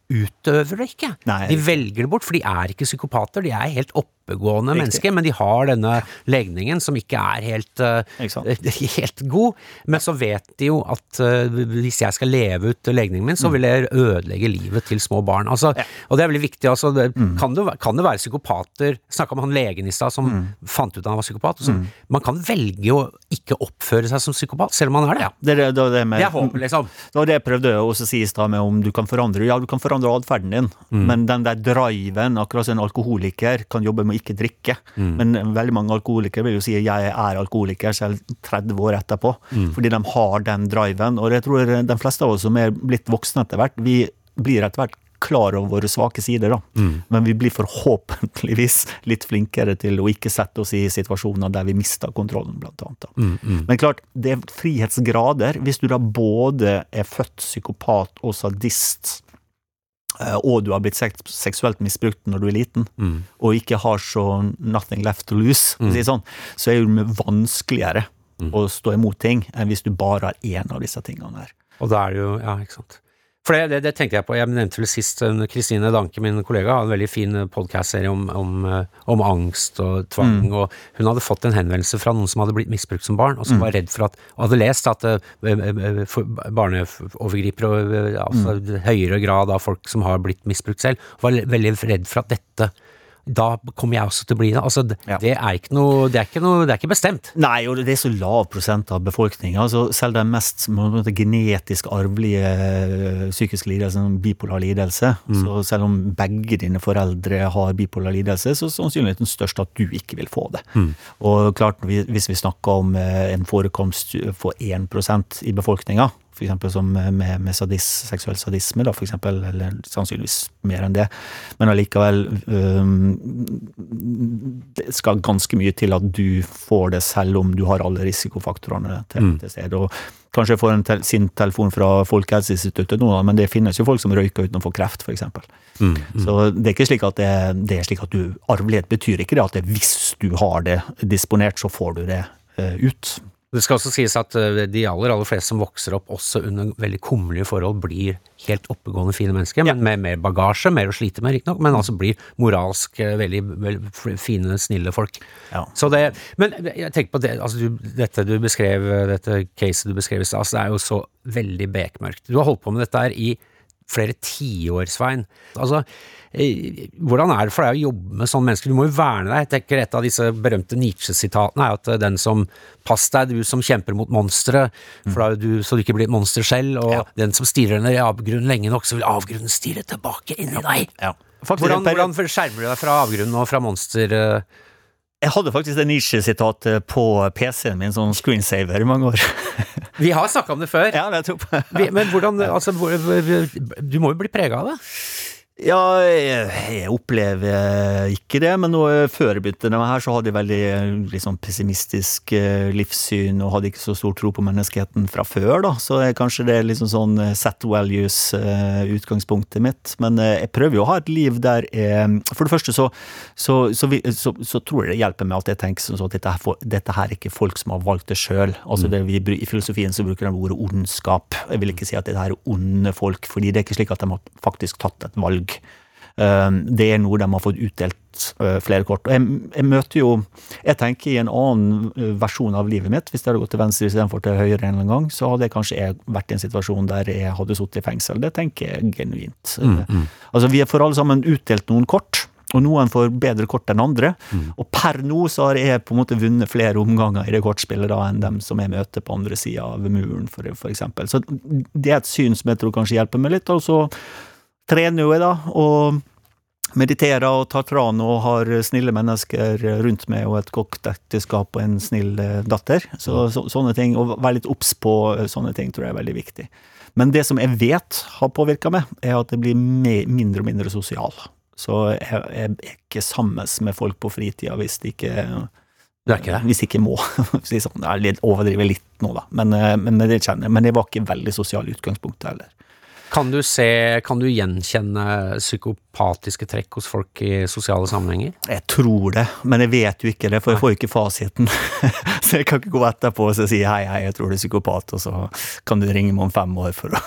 Speaker 2: utøver det ikke. Nei. De velger det bort, for de er ikke psykopater. De er helt oppegående Riktig. mennesker, men de har denne legningen som ikke er helt, uh, helt god. Men så vet de jo at uh, hvis jeg skal leve ut legningen min, så mm. vil jeg ødelegge livet til små barn. Altså, ja. Og det er veldig viktig. Altså, det, mm. kan, det, kan, det, være psykopater Snakka om han legen i stad som mm. fant ut at han var psykopat. Så, mm. Man kan velge å ikke oppføre seg som psykopat, selv om man er det. Ja,
Speaker 3: det, det, det, det,
Speaker 2: med, det er håpet, liksom.
Speaker 3: Det var det jeg prøvde å si i stad, med om du kan forandre Ja, du kan forandre atferden din, mm. men den der driven, akkurat som en alkoholiker kan jobbe med å ikke drikke. Mm. Men veldig mange alkoholikere vil jo si jeg er alkoholiker selv 30 år etterpå. Mm. Fordi de har den driven. Og jeg tror de fleste av oss som er blitt voksne etter hvert, vi blir etter hvert klar over våre svake sider, da. Mm. Men vi blir forhåpentligvis litt flinkere til å ikke sette oss i situasjoner der vi mister kontrollen, blant annet. Mm, mm. Men klart, det er frihetsgrader. Hvis du da både er født psykopat og sadist, og du har blitt seksuelt misbrukt når du er liten, mm. og ikke har så nothing left to lose, mm. sånn, så er det vanskeligere mm. å stå imot ting enn hvis du bare har én av disse tingene her.
Speaker 2: Og da er det jo Ja, ikke sant. For det, det, det, tenkte jeg på. Jeg nevnte vel sist Kristine Danke, min kollega, har en veldig fin podkast-serie om, om, eh, om, angst og tvang. Mm. Og hun hadde fått en henvendelse fra noen som hadde blitt misbrukt som barn, og som mm. var redd for at Og hadde lest at uh, barneovergripere, altså mm. høyere grad av folk som har blitt misbrukt selv, var veldig redd for at dette da kommer jeg også til å bli det. Altså, ja. det, er noe, det, er noe, det er ikke bestemt.
Speaker 3: Nei, og det er så lav prosent av befolkninga. Altså, selv den mest måte, genetisk arvelige eh, psykiske lidelsen, bipolar lidelse, mm. så selv om begge dine foreldre har bipolar lidelse, så er sannsynligheten størst at du ikke vil få det. Mm. Og klart, hvis vi snakker om eh, en forekomst for 1% i befolkninga, f.eks. som med, med sadis, seksuell sadisme, da, for eksempel, eller sannsynligvis mer enn det. Men allikevel um, Det skal ganske mye til at du får det, selv om du har alle risikofaktorene til, mm. til stede. og Kanskje jeg får en tel sin telefon fra Folkehelseinstituttet nå, men det finnes jo folk som røyker uten å få kreft, f.eks. Mm, mm. Så det er ikke slik at det, det, er slik at du Arvelighet betyr ikke det at det, hvis du har det disponert, så får du det uh, ut.
Speaker 2: Det skal også sies at eh, de aller aller fleste som vokser opp også under veldig kummerlige forhold, blir helt oppegående fine mennesker, men med mer bagasje, mer å slite med riktignok, men altså blir moralsk eh, veldig, veldig fine, snille folk.
Speaker 3: Ja.
Speaker 2: Så det, men jeg tenker på det, altså du, dette du beskrev, dette caset du beskrev i stad, altså det er jo så veldig bekmørkt. Du har holdt på med dette her i flere tiår, Svein. Altså, eh, hvordan er det for deg å jobbe med sånne mennesker? Du må jo verne deg. Jeg tenker Et av disse berømte Nietzsche-sitatene er at eh, den som Pass deg, du som kjemper mot monstre, for da er du, så du ikke blir et monster selv. Og
Speaker 3: Ja.
Speaker 2: den som stirrer ned i avgrunnen lenge nok, så vil avgrunnen stirre tilbake inni deg.
Speaker 3: Ja. Faktisk,
Speaker 2: Hvordan, hvordan skjermer du deg fra avgrunnen og fra monster? eh?
Speaker 3: Jeg hadde faktisk det Nietzsche-sitatet på PC-en min, sånn screensaver, i mange år.
Speaker 2: Vi har snakka om det før.
Speaker 3: ja, det tror jeg.
Speaker 2: Men hvordan, altså, Du må jo bli prega av det?
Speaker 3: Ja, jeg, opplever ikke det, men nå, før jeg begynte med her, så hadde jeg veldig liksom, pessimistisk eh, livssyn og hadde ikke så stor tro på menneskeheten fra før, da. Så kanskje det er liksom sånn eh, set values-utgangspunktet mitt. Men eh, jeg prøver jo å ha et liv der jeg For det første så, så, så, så, så tror jeg det hjelper med at jeg tenker sånn at dette, her, dette her er ikke folk som har valgt det sjøl. Altså det vi, I filosofien så bruker de ordet ondskap. Jeg vil ikke si at dette her er onde folk, fordi det er ikke slik at de har faktisk tatt et valg. Um, Det er noe de har fått utdelt uh, flere kort. Og jeg, jeg møter jo Jeg tenker i en annen uh, versjon av livet mitt. Hvis det hadde gått til venstre istedenfor til høyre en eller annen gang, så hadde jeg kanskje jeg vært i en situasjon der jeg hadde sittet i fengsel. Det tenker jeg genuint. Uh, Altså, vi får alle sammen utdelt noen kort. Og noen får bedre kort enn andre. Og per nå så har jeg på en måte vunnet flere omganger i det kortspillet da enn dem som jeg møter på andre sida av muren, for, for eksempel. Så det er et syn som jeg tror kanskje hjelper meg litt. Og så trener jo jeg, da, og mediterer og tar tran og har snille mennesker rundt meg og et godt ekteskap og en snill eh, datter. Så, så, sånne ting, Å være litt obs på eh, sånne ting tror jeg er veldig viktig. Men det som jeg vet har påvirka meg, er at jeg blir mindre og mindre sosial. Så jeg, jeg er ikke sammen med folk på fritida hvis de ikke
Speaker 2: det?
Speaker 3: hvis ikke må. Sånn, jeg overdriver litt nå, da. Men, eh, men, men det kjenner jeg. Men jeg var ikke veldig sosial i utgangspunktet heller.
Speaker 2: Kan du se, kan du gjenkjenne psykopatiske trekk hos folk i sosiale sammenhenger?
Speaker 3: Jeg tror det, men jeg vet jo ikke det, for jeg får jo ikke fasiten. så jeg kan ikke gå etterpå og si hei, hei, jeg tror du er psykopat, og så kan du ringe meg om fem år for å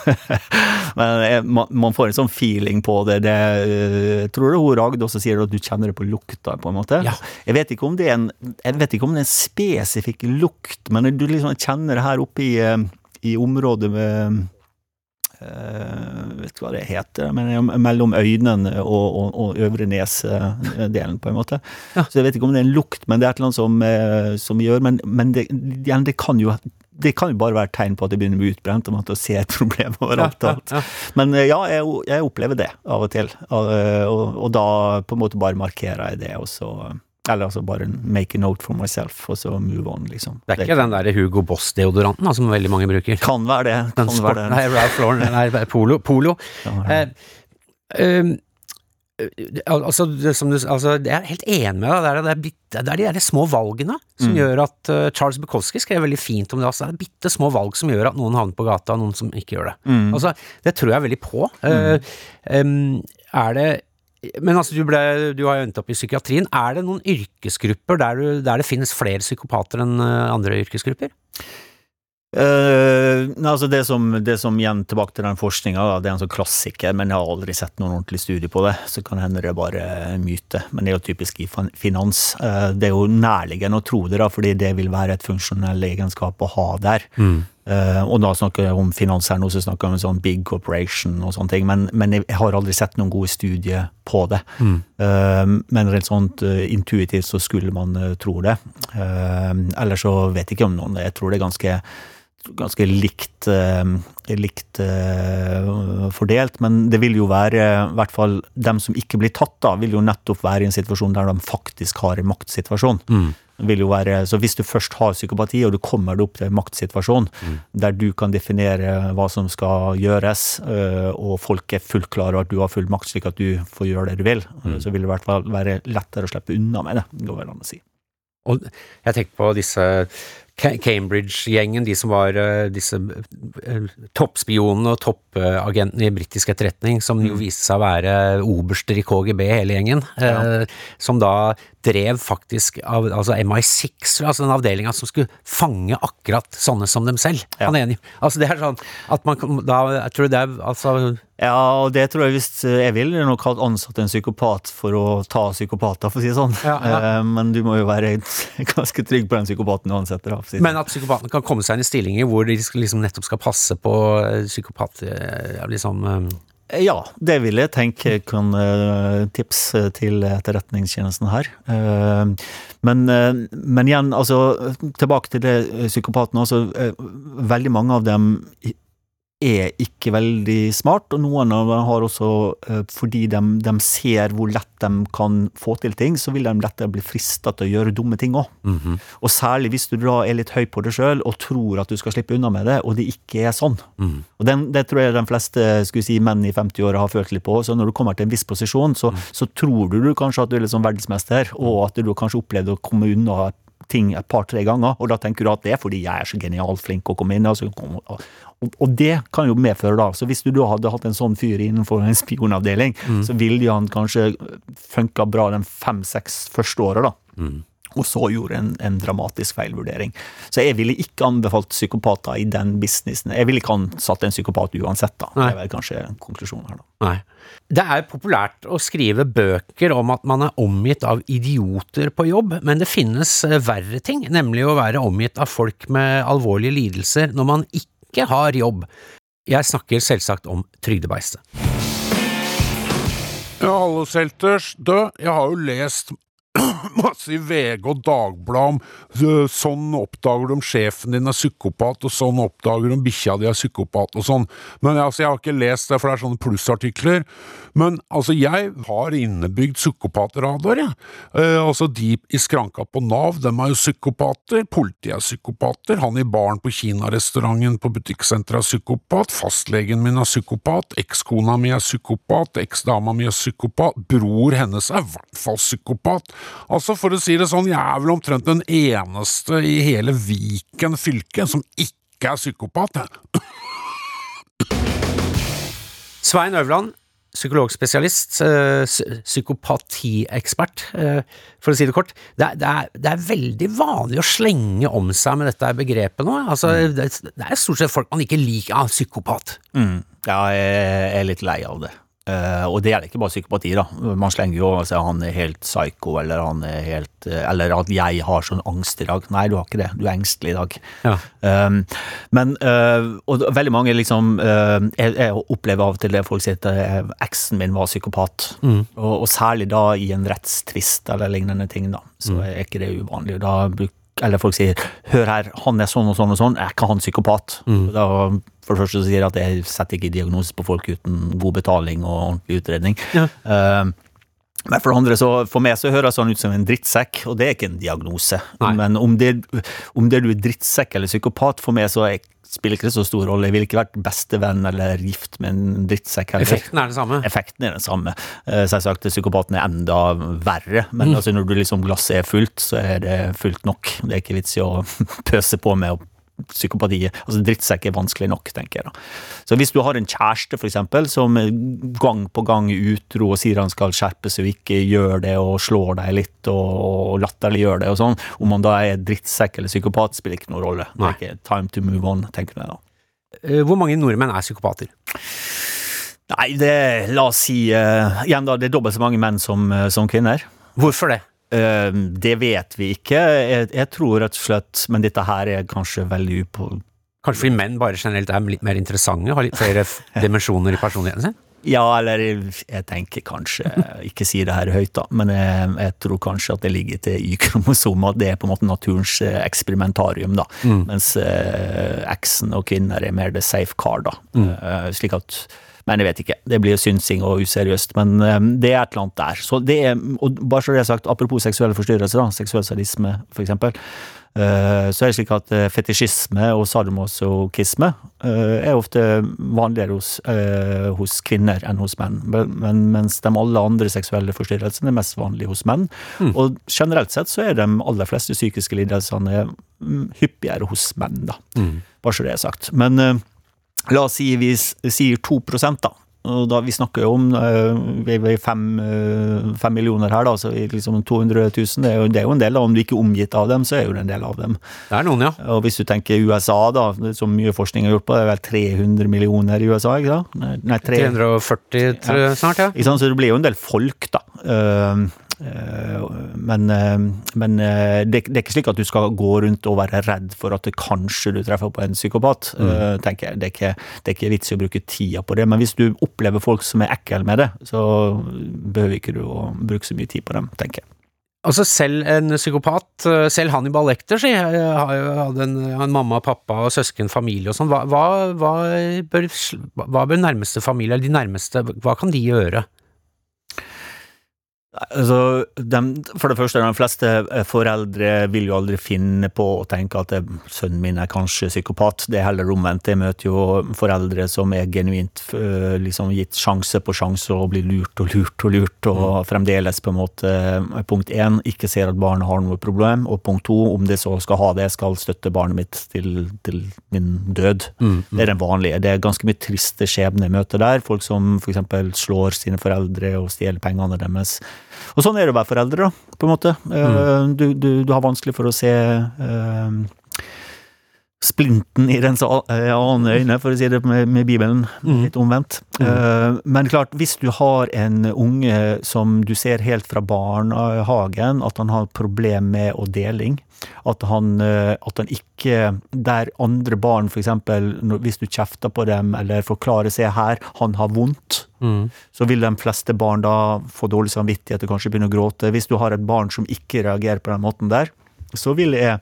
Speaker 3: Men jeg, man, man får en sånn feeling på det. det jeg tror det er hun Ragde også sier at du kjenner det på lukta, på en måte.
Speaker 2: Ja.
Speaker 3: Jeg vet ikke om det er en jeg vet ikke om det er en spesifikk lukt, men du liksom kjenner det her oppe i, eh, i området med eh, vet ikke hva det heter, men mellom øynene og, og, og øvre nesedelen, på en måte.
Speaker 2: Ja.
Speaker 3: Så jeg vet ikke om det er en lukt, men det er et eller annet som, eh, som gjør Men, men det, det kan jo det kan jo bare være et tegn på at det begynner å bli utbrent, og man ser et problem overalt.
Speaker 2: Ja, ja,
Speaker 3: Men eh, ja, jeg, jeg opplever det av og til, og, og da på en måte bare markerer jeg det, og så Eller altså bare make a note for myself, og så move on, liksom.
Speaker 2: Det er ikke den der Hugo Boss-deodoranten som veldig mange bruker.
Speaker 3: Kan være det. Kan
Speaker 2: den
Speaker 3: være det.
Speaker 2: nei, Ralph Lauren, nei, Polo. Polo.
Speaker 3: Det.
Speaker 2: Eh, um, Altså, det, som du, altså, jeg er helt enig med deg. Det er, det, er bitte, det er de små valgene som
Speaker 3: Mm.
Speaker 2: gjør at uh, Charles Bukowski skrev veldig fint om det. Altså, det er bitte små valg som gjør at noen havner på gata, og noen som ikke gjør det.
Speaker 3: Mm.
Speaker 2: Altså, det tror jeg veldig på. Uh, um, er det men altså, du, ble, du har jo endt opp i psykiatrien. Er det noen yrkesgrupper der, du, der det finnes flere psykopater enn uh, andre yrkesgrupper?
Speaker 3: Uh, altså det som, det som igjen tilbake til den forskninga, det er en sånn klassiker, men jeg har aldri sett noen ordentlig studie på det, så kan hende det er bare myte. Men det er jo typisk i finans. Uh, det er jo nærliggende å tro det, da, fordi det vil være et funksjonell egenskap å ha der. Eh, og da snakker jeg om finans her nå, så snakker jeg om en sånn big corporation og sånne ting, men, men jeg har aldri sett noen gode studier på det. Eh, men rent sånt uh, intuitivt så skulle man tro det. Uh, Ellers så vet jeg ikke om noen. Jeg tror det er ganske ganske likt, likt fordelt, men det vil jo være, i hvert fall dem som ikke blir tatt da, vil jo nettopp være i en situasjon der de faktisk har en maktsituasjon. Det Vil jo være, så hvis du først har psykopati, og du kommer deg opp til en maktsituasjon, der du kan definere hva som skal gjøres, eh, og folk er fullt klar over at du har full makt, slik at du får gjøre det du vil, så vil det i hvert fall være lettere å slippe unna med det, går vel an å si.
Speaker 2: Og jeg tenker på disse Cambridge-gjengen, de som var uh, disse toppspionene og toppagentene i britisk etterretning, som jo viste seg å være oberster i KGB, hele gjengen, ja. som da drev faktisk av, altså MI6, altså den avdelinga som skulle fange akkurat sånne som dem selv. Ja. Han er enig. Altså det er sånn at man da, Jeg tror det er altså
Speaker 3: Ja, og det tror jeg hvis jeg vil. Jeg nok hatt ansatt en psykopat for å ta psykopater, for å si det sånn. Ja, ja. Eh, men du må jo være ganske trygg på den psykopaten du ansetter.
Speaker 2: Si Men at psykopaten kan komme seg inn i stillinger hvor de liksom nettopp skal passe på psykopat... liksom
Speaker 3: ja, det vil jeg tenke kan tips til Etterretningstjenesten her. Uh, men, men, igjen, altså tilbake til det psykopatene. Altså, veldig mange av dem er ikke veldig smart, og noen av dem har også, eh, fordi de, de, ser hvor lett de kan få til ting, så vil de lettere bli frista til å gjøre dumme ting òg. Mm -hmm. Og særlig hvis du da er litt høy på deg sjøl og tror at du skal slippe unna med det, og det ikke er sånn. Mm. Og den, Det tror jeg de fleste skulle si, menn i 50-åra har følt litt på. Så når du kommer til en viss posisjon, så, mm. så tror du, du kanskje at du er sånn verdensmester, og at du kanskje opplevde å komme unna ting et par-tre ganger, og da tenker du at det er fordi jeg er så genialt flink å komme inn. Altså, og det kan jo medføre, da Så hvis du da hadde hatt en sånn fyr innenfor en spionavdeling, mm. så ville han kanskje funka bra de fem-seks første åra, da. Mm. Og så gjorde en, en dramatisk feilvurdering. Så jeg ville ikke anbefalt psykopater i den businessen. Jeg ville ikke ansatt en psykopat uansett, da. Nei. Det er vel kanskje konklusjonen her, da.
Speaker 2: Nei. Det er populært å skrive bøker om at man er omgitt av idioter på jobb, men det finnes eh, verre ting, nemlig å være omgitt av folk med alvorlige lidelser når man ikke ikke har jobb. Jeg snakker selvsagt om trygdebeistet.
Speaker 1: Ja, hallo, Selters. Du, jeg har jo lest masse i VG og Dagbladet om sånn oppdager du om sjefen din er psykopat, og sånn oppdager du om bikkja di er psykopat, og sånn. Men altså, jeg har ikke lest det, for det er sånne plussartikler. Men altså, jeg har innebygd psykopatradar, jeg. Eh, altså, de i skranka på Nav, dem er jo psykopater. Politiet er psykopater. Han i baren på kinarestauranten på butikksenteret er psykopat. Fastlegen min er psykopat. Ekskona mi er psykopat. Eksdama mi er psykopat. Bror hennes er i hvert fall psykopat. Altså, for å si det sånn, jeg er vel omtrent den eneste i hele Viken fylke som ikke er psykopat.
Speaker 2: Svein Øverland, psykologspesialist, eh, psykopatiekspert, eh, for å si det kort. Det er, det, er, det er, veldig vanlig å slenge om seg med dette begrepet nå. Altså, mm. det, er stort sett folk man ikke liker. Ja, psykopat.
Speaker 3: Mm. Ja, jeg er litt lei av det. Uh, og det gjelder ikke bare psykopati, da. Man slenger jo sier han er helt psycho, eller han er helt uh, Eller at jeg har sånn angst i dag. Nei, du har ikke det. Du er engstelig i dag. Ja. Um, men uh, Og veldig mange liksom jeg, jeg, opplever av og til det folk sier at eksen min var psykopat. Mm. Og, og, særlig da i en rettstvist eller lignende ting, da. Så mm. er ikke det uvanlig. Da bruker eller folk sier 'hør her, han er sånn og sånn og sånn', er ikke han psykopat? Mm. Da, for det første så sier jeg at jeg setter ikke diagnose på folk uten god betaling og ordentlig utredning. Ja. Uh, men for det andre, så for meg så høres han ut som en drittsekk, og det er ikke en diagnose. Nei. Men om det, om det du er drittsekk eller psykopat, for meg så er spiller ikke det så stor rolle. Jeg ville ikke vært bestevenn eller gift med en drittsekk
Speaker 2: heller. Effekten er den samme.
Speaker 3: Effekten er den samme. Eh, selvsagt, psykopaten er enda verre, men mm. altså, når du liksom glasset er fullt, så er det fullt nok. Det er ikke vits i å pøse på med å psykopatiet. Altså Drittsekk er vanskelig nok, tenker jeg. da. Så hvis du har en kjæreste for eksempel, som gang på gang er utro og sier han skal skjerpe seg og ikke gjør det, og slår deg litt og latterliggjør det og sånn, om han da er drittsekk eller psykopat, spiller ikke noen rolle. Det er ikke time to move on, tenker jeg da.
Speaker 2: Eh, hvor mange nordmenn er psykopater?
Speaker 3: Nei, det La oss si uh, igjen da, det er dobbelt så mange menn som, uh, som kvinner.
Speaker 2: Hvorfor det?
Speaker 3: Ehm, det vet vi ikke. Jeg, jeg, tror rett og slett Men dette her er kanskje veldig upå...
Speaker 2: Kanskje fordi menn bare generelt er litt mer interessante, har litt flere dimensjoner i personligheten sin?
Speaker 3: Ja, eller jeg tenker kanskje Ikke si det her høyt, da, men jeg, jeg tror kanskje at det ligger til Y-kromosomet. At det er på en måte naturens eh, eksperimentarium, da. Mm. Mens eh, eksen og kvinner er mer det safe car, da. Mm. Uh, slik at Men jeg vet ikke. Det blir synsing og useriøst. Men eh, det er et eller annet der. Så det er, og bare så det er sagt, Apropos seksuelle forstyrrelser, da, seksuell sadisme f.eks. Uh, så er det slik at uh, fetisjisme og sadomasochisme uh, er ofte vanligere hos, hos, kvinner enn hos menn. Men, mens de alle andre seksuelle forstyrrelsene er mest vanlige hos menn. Mm. Og generelt sett så er de aller fleste psykiske lidelsene mm, hyppigere hos menn, da. Mm. Bare så det er sagt. Men la oss si vi sier 2 da og da, vi snakker jo om er fem, uh, fem, millioner her, da, så liksom 200 000 det er, jo, det er, jo, en del. da, Om du ikke er omgitt av dem, så er jo det en del av dem.
Speaker 2: Det er noen, ja.
Speaker 3: Og Hvis du tenker USA, da, som mye forskning har gjort på, det er vel 300 millioner i USA? ikke da?
Speaker 2: Nei, 340 tror jeg snart, ja.
Speaker 3: Ikke sant? Så det blir jo en del folk, da. Uh, men, eh, men eh, det, det, er ikke slik at du skal gå rundt og være redd for at kanskje du treffer på en psykopat. Mm. tenker jeg. Det er, ikke, det er ikke vits i å bruke tida på det. Men hvis du opplever folk som er ekle med det, så behøver ikke du å bruke så mye tid på dem, tenker jeg.
Speaker 2: Altså Selv en psykopat, selv Hannibal Lecter, si, hadde en, en, mamma, pappa og søsken, familie og sånn. Hva, hva, hva, bør, hva bør nærmeste familie, eller de nærmeste, hva kan de gjøre?
Speaker 3: Altså, de, for det første, de fleste eh, foreldre vil jo aldri finne på å tenke at sønnen min er kanskje psykopat. Det er heller omvendt. Jeg møter jo foreldre som er genuint uh, liksom gitt sjanse på sjanse og blir lurt og lurt og lurt, og mm. fremdeles på en måte punkt én ikke ser at barnet har noe problem, og punkt to, om det så skal ha det, skal støtte barnet mitt til, til min død. Mm, mm. Det er den vanlige. Det er ganske mye triste skjebner jeg møter der. Folk som f.eks. slår sine foreldre og stjeler pengene deres. Og sånn er det å være foreldre, da, på en måte. Eh, mm. Du, du, du, har vanskelig for å se uh, splinten i dens eh, øyne, for å si det med, med Bibelen. Mm. Litt omvendt. Mm. Uh, men klart, hvis du har en unge som du ser helt fra barnehagen, at han har problem med å deling, at han, at han ikke Der andre barn, f.eks., hvis du kjefter på dem eller forklarer seg her, han har vondt, Mm. Så vil de fleste barn da få dårlig samvittighet og kanskje begynne å gråte. Hvis du har et barn som ikke reagerer på den måten der, så vil jeg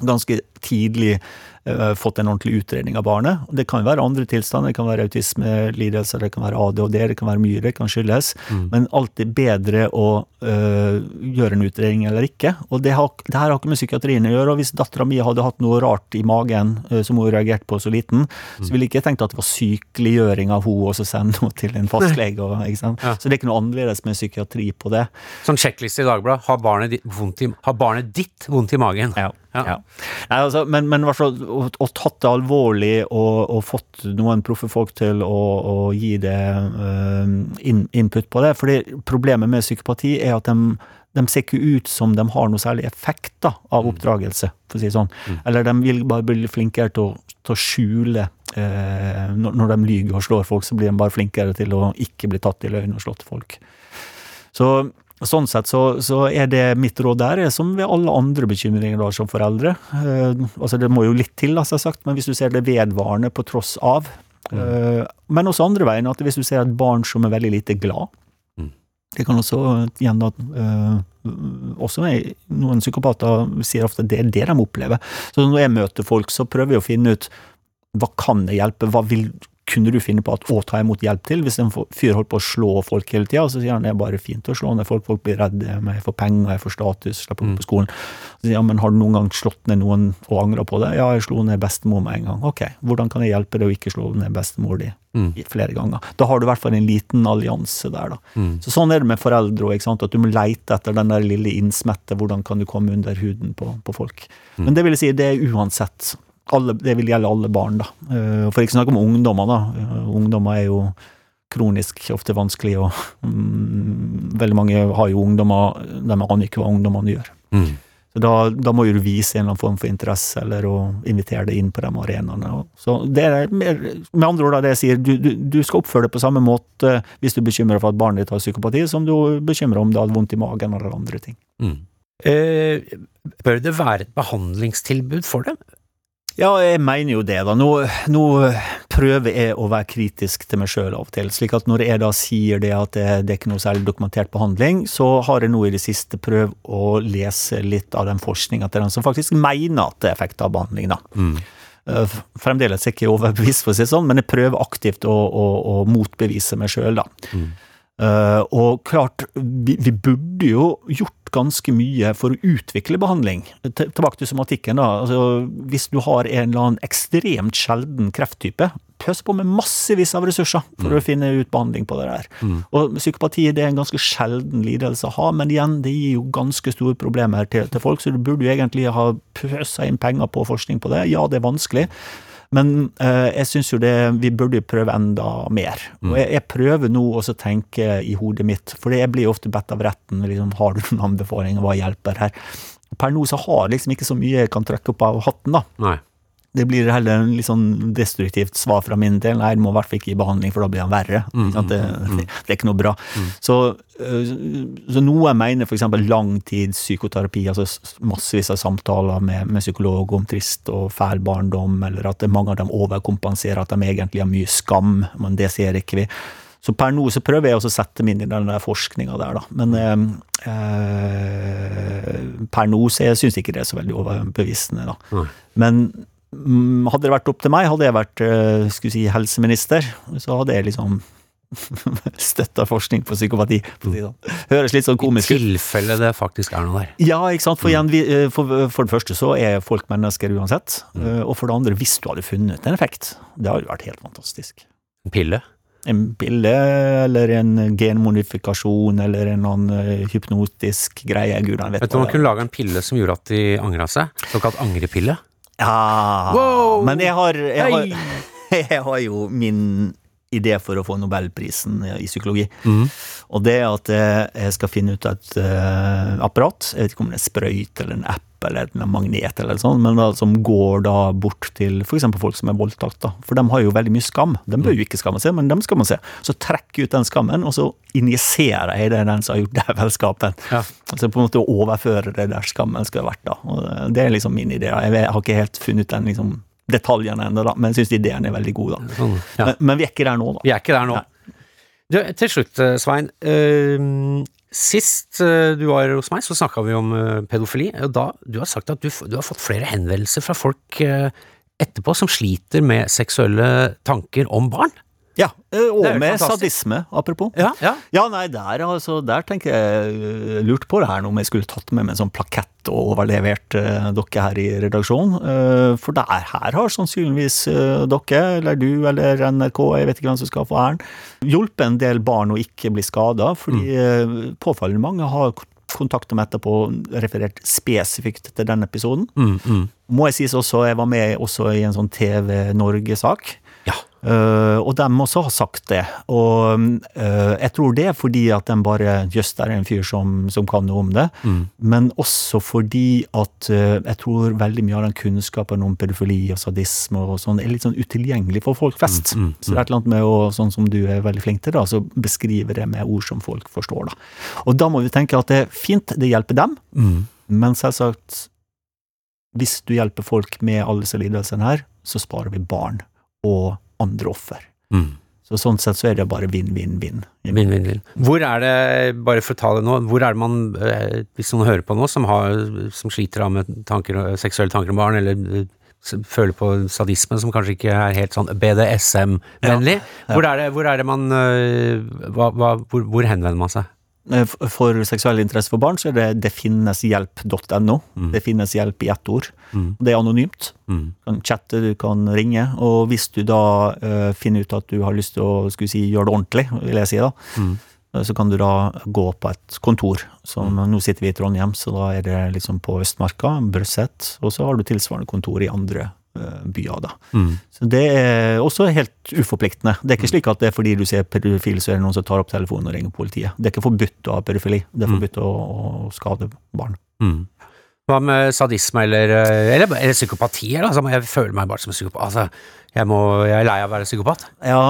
Speaker 3: ganske tidlig uh, fått en ordentlig utredning av barnet. Det kan være andre tilstander, det kan være autismelidelser, det kan være ADHD, det kan være mye det kan skyldes. Mm. Men alltid bedre å uh, gjøre en utredning eller ikke. Og det, har, det, her har ikke med psykiatrien å gjøre. og Hvis dattera mi hadde hatt noe rart i magen uh, som hun reagerte på så liten, mm. så ville jeg ikke tenkt at det var sykeliggjøring av henne og så sende henne til en fastlege. Og, ja. Så det er ikke noe annerledes med psykiatri på det.
Speaker 2: Sånn sjekkliste i Dagbladet. Har barnet, har barnet ditt vondt i magen?
Speaker 3: Ja. Ja. ja. Nei, altså, men, men og, tatt det alvorlig og, og, fått noen proffe folk til å, å gi det uh, in, input på det. Fordi problemet med psykopati er at de, de ser ikke ut som de har noe særlig effekt da, av mm. oppdragelse, for å si det sånn. Mm. Eller de vil bare bli flinkere til å, til å skjule uh, når, de lyver og slår folk, så blir de bare flinkere til å ikke bli tatt i løgn og slått folk. Så Sånn sett så, så, er det mitt råd der, som ved alle andre bekymringer da, som foreldre. Eh, altså Det må jo litt til, altså, sagt, men hvis du ser det vedvarende på tross av mm. eh, Men også andre veien, at hvis du ser et barn som er veldig lite glad mm. Det kan også igjen da eh, også Noen psykopater sier ofte det er det de opplever. Så når jeg møter folk, så prøver jeg å finne ut hva kan jeg hjelpe, hva vil kunne du finne på at, å ta imot hjelp til hvis en fyr holdt på å slå folk hele tida? Så sier han det er bare fint å slå ned folk, folk blir redde, jeg får penger, jeg får status, slipper opp mm. på skolen. Så sier han men har du noen gang slått ned noen og angra på det? Ja, jeg slo ned bestemor med en gang. Ok, hvordan kan jeg hjelpe deg å ikke slå ned bestemor di mm. flere ganger? Da har du i hvert fall en liten allianse der, da. Mm. Så sånn er det med foreldre òg, at du må leite etter den der lille innsmette, hvordan kan du komme under huden på, på folk. Mm. Men det vil jeg si, det er uansett alle, det vil gjelde alle barn, da. Eh, for ikke snakke om ungdommer, da. Eh, ungdommer er jo kronisk ofte vanskelig, og mm, veldig mange har jo ungdommer De aner ikke hva ungdommene gjør. Mm. Så da, da, må jo du vise en eller annen form for interesse, eller å invitere deg inn på de arenaene. Så det er mer, med andre ord da det jeg sier, du, du, du, skal oppføre deg på samme måte hvis du bekymrer for at barnet ditt har psykopati, som du bekymrer om det har vondt i magen eller andre ting. Mm.
Speaker 2: Eh, bør det være et behandlingstilbud for dem?
Speaker 3: Ja, jeg mener jo det, da. Nå, nå prøver jeg å være kritisk til meg sjøl av og til. slik at når jeg da sier det at det, det er ikke noe særlig dokumentert behandling, så har jeg nå i det siste prøvd å lese litt av den forskninga til den som faktisk mener at det er effekt av behandling, da. Mm. Eh, Fremdeles er jeg ikke overbevist, for å si det sånn, men jeg prøver aktivt å, å, å motbevise meg sjøl, da. Eh, og klart, vi, vi burde jo gjort ganske mye for å utvikle behandling. Tilbake til somatikken. da, altså Hvis du har en eller annen ekstremt sjelden krefttype, pøs på med massevis av ressurser for å finne ut behandling på det der. Og psykopati det er en ganske sjelden lidelse å ha, men igjen, det gir jo ganske store problemer til, til folk, så du burde jo egentlig ha pøsa inn penger på forskning på det. Ja, det er vanskelig. Men eh, jeg syns jo det vi burde prøve enda mer. Og jeg, jeg prøver nå å tenke i hodet mitt, for jeg blir ofte bedt av retten liksom, har du noen anbefalinger, hva hjelper her? Per nå så har jeg liksom ikke så mye jeg kan trekke opp av hatten, da.
Speaker 2: Nei.
Speaker 3: Det blir heller en litt sånn destruktivt svar fra min del. Nei, du må i hvert fall ikke gi behandling, for da blir han verre. Mm, sant? Det, det, det er ikke noe bra. Så, øh, så noe mener f.eks. langtidspsykoterapi, altså massevis av samtaler med, med psykolog om trist og fæl barndom, eller at mange av dem overkompenserer, at de egentlig har mye skam, men det ser ikke vi. Så per nå så prøver jeg også å sette meg inn i den der forskninga der, da. Men eh, per nå så jeg ikke det er så veldig overbevisende, da.
Speaker 2: Mm.
Speaker 3: Men mm, hadde det vært opp til meg, hadde jeg vært eh, skulle si, helseminister, så hadde jeg liksom støtta forskning på psykopati. Sånn. Høres litt sånn komisk ut.
Speaker 2: tilfelle det faktisk er noe der.
Speaker 3: Ja, ikke sant. For, igjen, vi, eh, for, for det første så er folk mennesker uansett.
Speaker 2: Mm.
Speaker 3: eh, Og for det andre, hvis du hadde funnet en effekt, det hadde jo vært helt fantastisk.
Speaker 2: En pille.
Speaker 3: En pille, eller en genmodifikasjon, eller en annen hypnotisk greie. Gud, han vet
Speaker 2: Vet du man kunne lage en pille som gjorde at de angra seg? Såkalt angrepille.
Speaker 3: Ja,
Speaker 2: Wow!
Speaker 3: men jeg har, jeg, har, jeg har jo min idé for å få nobelprisen i psykologi.
Speaker 2: Mm.
Speaker 3: Og det er at eh, jeg skal finne ut et uh, apparat, jeg vet ikke om det er sprøyt eller en app eller en magnet eller sånn, men da, som går da bort til f.eks. folk som er voldtatt. da. For de har jo veldig mye skam. De bør jo ikke skamme seg, men de skammer seg. Så trekker jeg ut den skammen, og så injiserer jeg det den som har gjort dævelskapen.
Speaker 2: Ja.
Speaker 3: Altså på en måte å overføre det der skammen skulle vært. da. Og det er liksom min idé. Jeg jeg har ikke helt funnet den liksom, detaljene ennå, men jeg syns ideen er veldig god. da.
Speaker 2: Sånn, ja.
Speaker 3: Men, men vi er ikke der nå, da.
Speaker 2: Vi er ikke der nå. Du, til slutt, eh, Svein. eh, sist eh, du var hos meg, så snakka vi om eh, pedofili. Og da, du har sagt at du, du har fått flere henvendelser fra folk eh, etterpå som sliter med seksuelle tanker om barn.
Speaker 3: Ja, eh, Og
Speaker 2: Det
Speaker 3: med
Speaker 2: fantastisk.
Speaker 3: sadisme, apropos.
Speaker 2: Ja, ja.
Speaker 3: Ja, nei, der, altså, der tenker jeg øh, lurt på det her om jeg skulle tatt med meg en sånn plakett og overlevert uh, dere her i redaksjonen. Uh, for der her har sannsynligvis uh, dere, eller du, eller NRK, jeg vet ikke hvem som skal få æren, hjulpet en del barn å ikke bli skada, fordi øh, påfallende mange har kontakta meg etterpå referert spesifikt til den episoden.
Speaker 2: Mm, mm.
Speaker 3: Må jeg sies også, jeg var med også i en sånn TV Norge-sak. Uh, og dem også har sagt det. Og uh, jeg tror det er fordi at de bare Jøss, der er en fyr som, som kan noe om det. Men også fordi at uh, jeg tror veldig mye av den kunnskapen om pedofili og sadisme og sånn er litt sånn utilgjengelig for folk flest. Så det er et eller annet med å, sånn som du er veldig flink til, da, så beskrive det med ord som folk forstår. da. Og da må vi tenke at det er fint, det hjelper dem,
Speaker 2: Mm.
Speaker 3: men selvsagt hvis du hjelper folk med alle disse lidelsene her, så sparer vi barn og andre offer.
Speaker 2: Mm.
Speaker 3: Så sånn sett så er det bare vinn, vinn, vinn.
Speaker 2: Vinn, vinn, vinn. Hvor er det, bare for å ta det nå, hvor er det man, eh, hvis noen hører på nå, som, har, som sliter av med tanker, seksuelle tanker om barn, eller eh, føler på sadisme, som kanskje ikke er helt sånn BDSM-vennlig, hvor, er det, hvor er det man eh, hva, hva, hvor, hvor henvender man seg?
Speaker 3: For seksuell interesse for barn så er det definneshjelp.no.
Speaker 2: Mm.
Speaker 3: Det finnes hjelp i ett ord.
Speaker 2: Mm.
Speaker 3: Det er anonymt.
Speaker 2: Mm.
Speaker 3: Du kan chatte, du kan ringe. Og hvis du da uh, finner ut at du har lyst til å si, gjøre det ordentlig, vil jeg si da,
Speaker 2: Mm.
Speaker 3: eh, så kan du da gå på et kontor. Som, Nå sitter vi i Trondheim, så da er det liksom på Østmarka, Brøset, og så har du tilsvarende kontor i andre uh, byer. da.
Speaker 2: Mm.
Speaker 3: Så Det er også helt uforpliktende. Det er ikke slik at det er fordi du ser pedofil, så er det noen som tar opp telefonen og ringer politiet. Det er ikke forbudt å ha pedofili. Det er
Speaker 2: Mm.
Speaker 3: forbudt å, å skade barn.
Speaker 2: Mm. Hva med sadisme eller, eh, eller, eller psykopati? Eller, altså, jeg føler meg bare som en psykopat. Altså, jeg, må, jeg er lei av å være psykopat.
Speaker 3: Ja,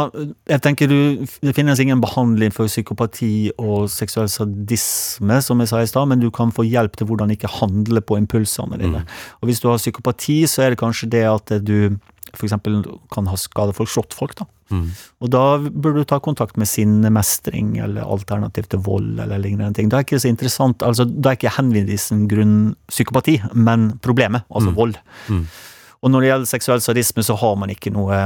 Speaker 3: jeg tenker du, Det finnes ingen behandling for psykopati og seksuell sadisme, som jeg sa i stad, men du kan få hjelp til hvordan ikke handle på impulsene dine. Og Hvis du har psykopati, så er det kanskje det at du f.eks. kan ha skadet folk, slått folk. da.
Speaker 2: Mm.
Speaker 3: Og da burde du ta kontakt med sinnemestring eller alternativ til vold eller lignende ting. Da er ikke det så interessant, altså da er ikke henvisningsgrunn psykopati, men problemet, altså vold.
Speaker 2: Mm.
Speaker 3: Og når det gjelder seksuell sadisme, så har man ikke noe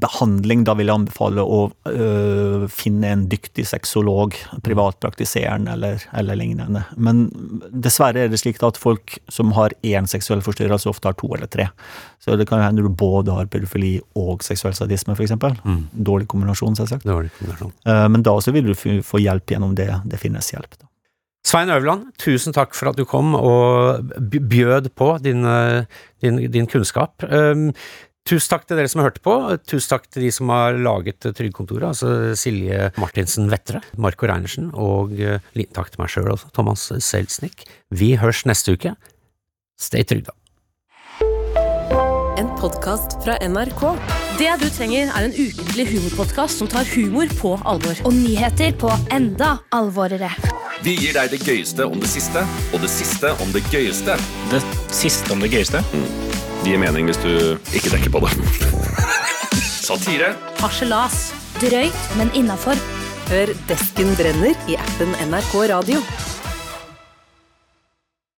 Speaker 3: behandling. Da vil jeg anbefale å øh, finne en dyktig sexolog, privatpraktiserende eller, eller lignende. Men dessverre er det slik at folk som har én seksuell forstyrrelse, ofte har to eller tre. Så det kan hende du både har pedofili og seksuell sadisme, f.eks.
Speaker 2: Mm.
Speaker 3: Dårlig kombinasjon, selvsagt.
Speaker 2: Dårlig kombinasjon.
Speaker 3: Eh, Men da også vil du få hjelp gjennom det. Det finnes hjelp. Da.
Speaker 2: Svein Øverland, tusen takk for at du kom og bjød på din, eh, din, din kunnskap. Tusen takk til dere som hørte på. Tusen takk til de som har laget Trygdekontoret, altså Silje Martinsen Vettre, Marco Reinersen, og eh, liten takk til meg sjøl også, Thomas Selznick. Vi hørs neste uke. Stay trygda.
Speaker 4: En podkast fra NRK.
Speaker 5: Det du trenger, er en ukentlig humorpodkast som tar humor på alvor.
Speaker 6: og nyheter på enda alvorere.
Speaker 7: Vi gir deg det gøyeste om det siste, og det siste om det gøyeste.
Speaker 8: Det siste om det gøyeste.
Speaker 7: Det gir mening hvis du ikke tenker på det. Satire.
Speaker 5: Harselas.
Speaker 6: Drøyt, men innafor.
Speaker 4: Hør Desken brenner i appen NRK Radio.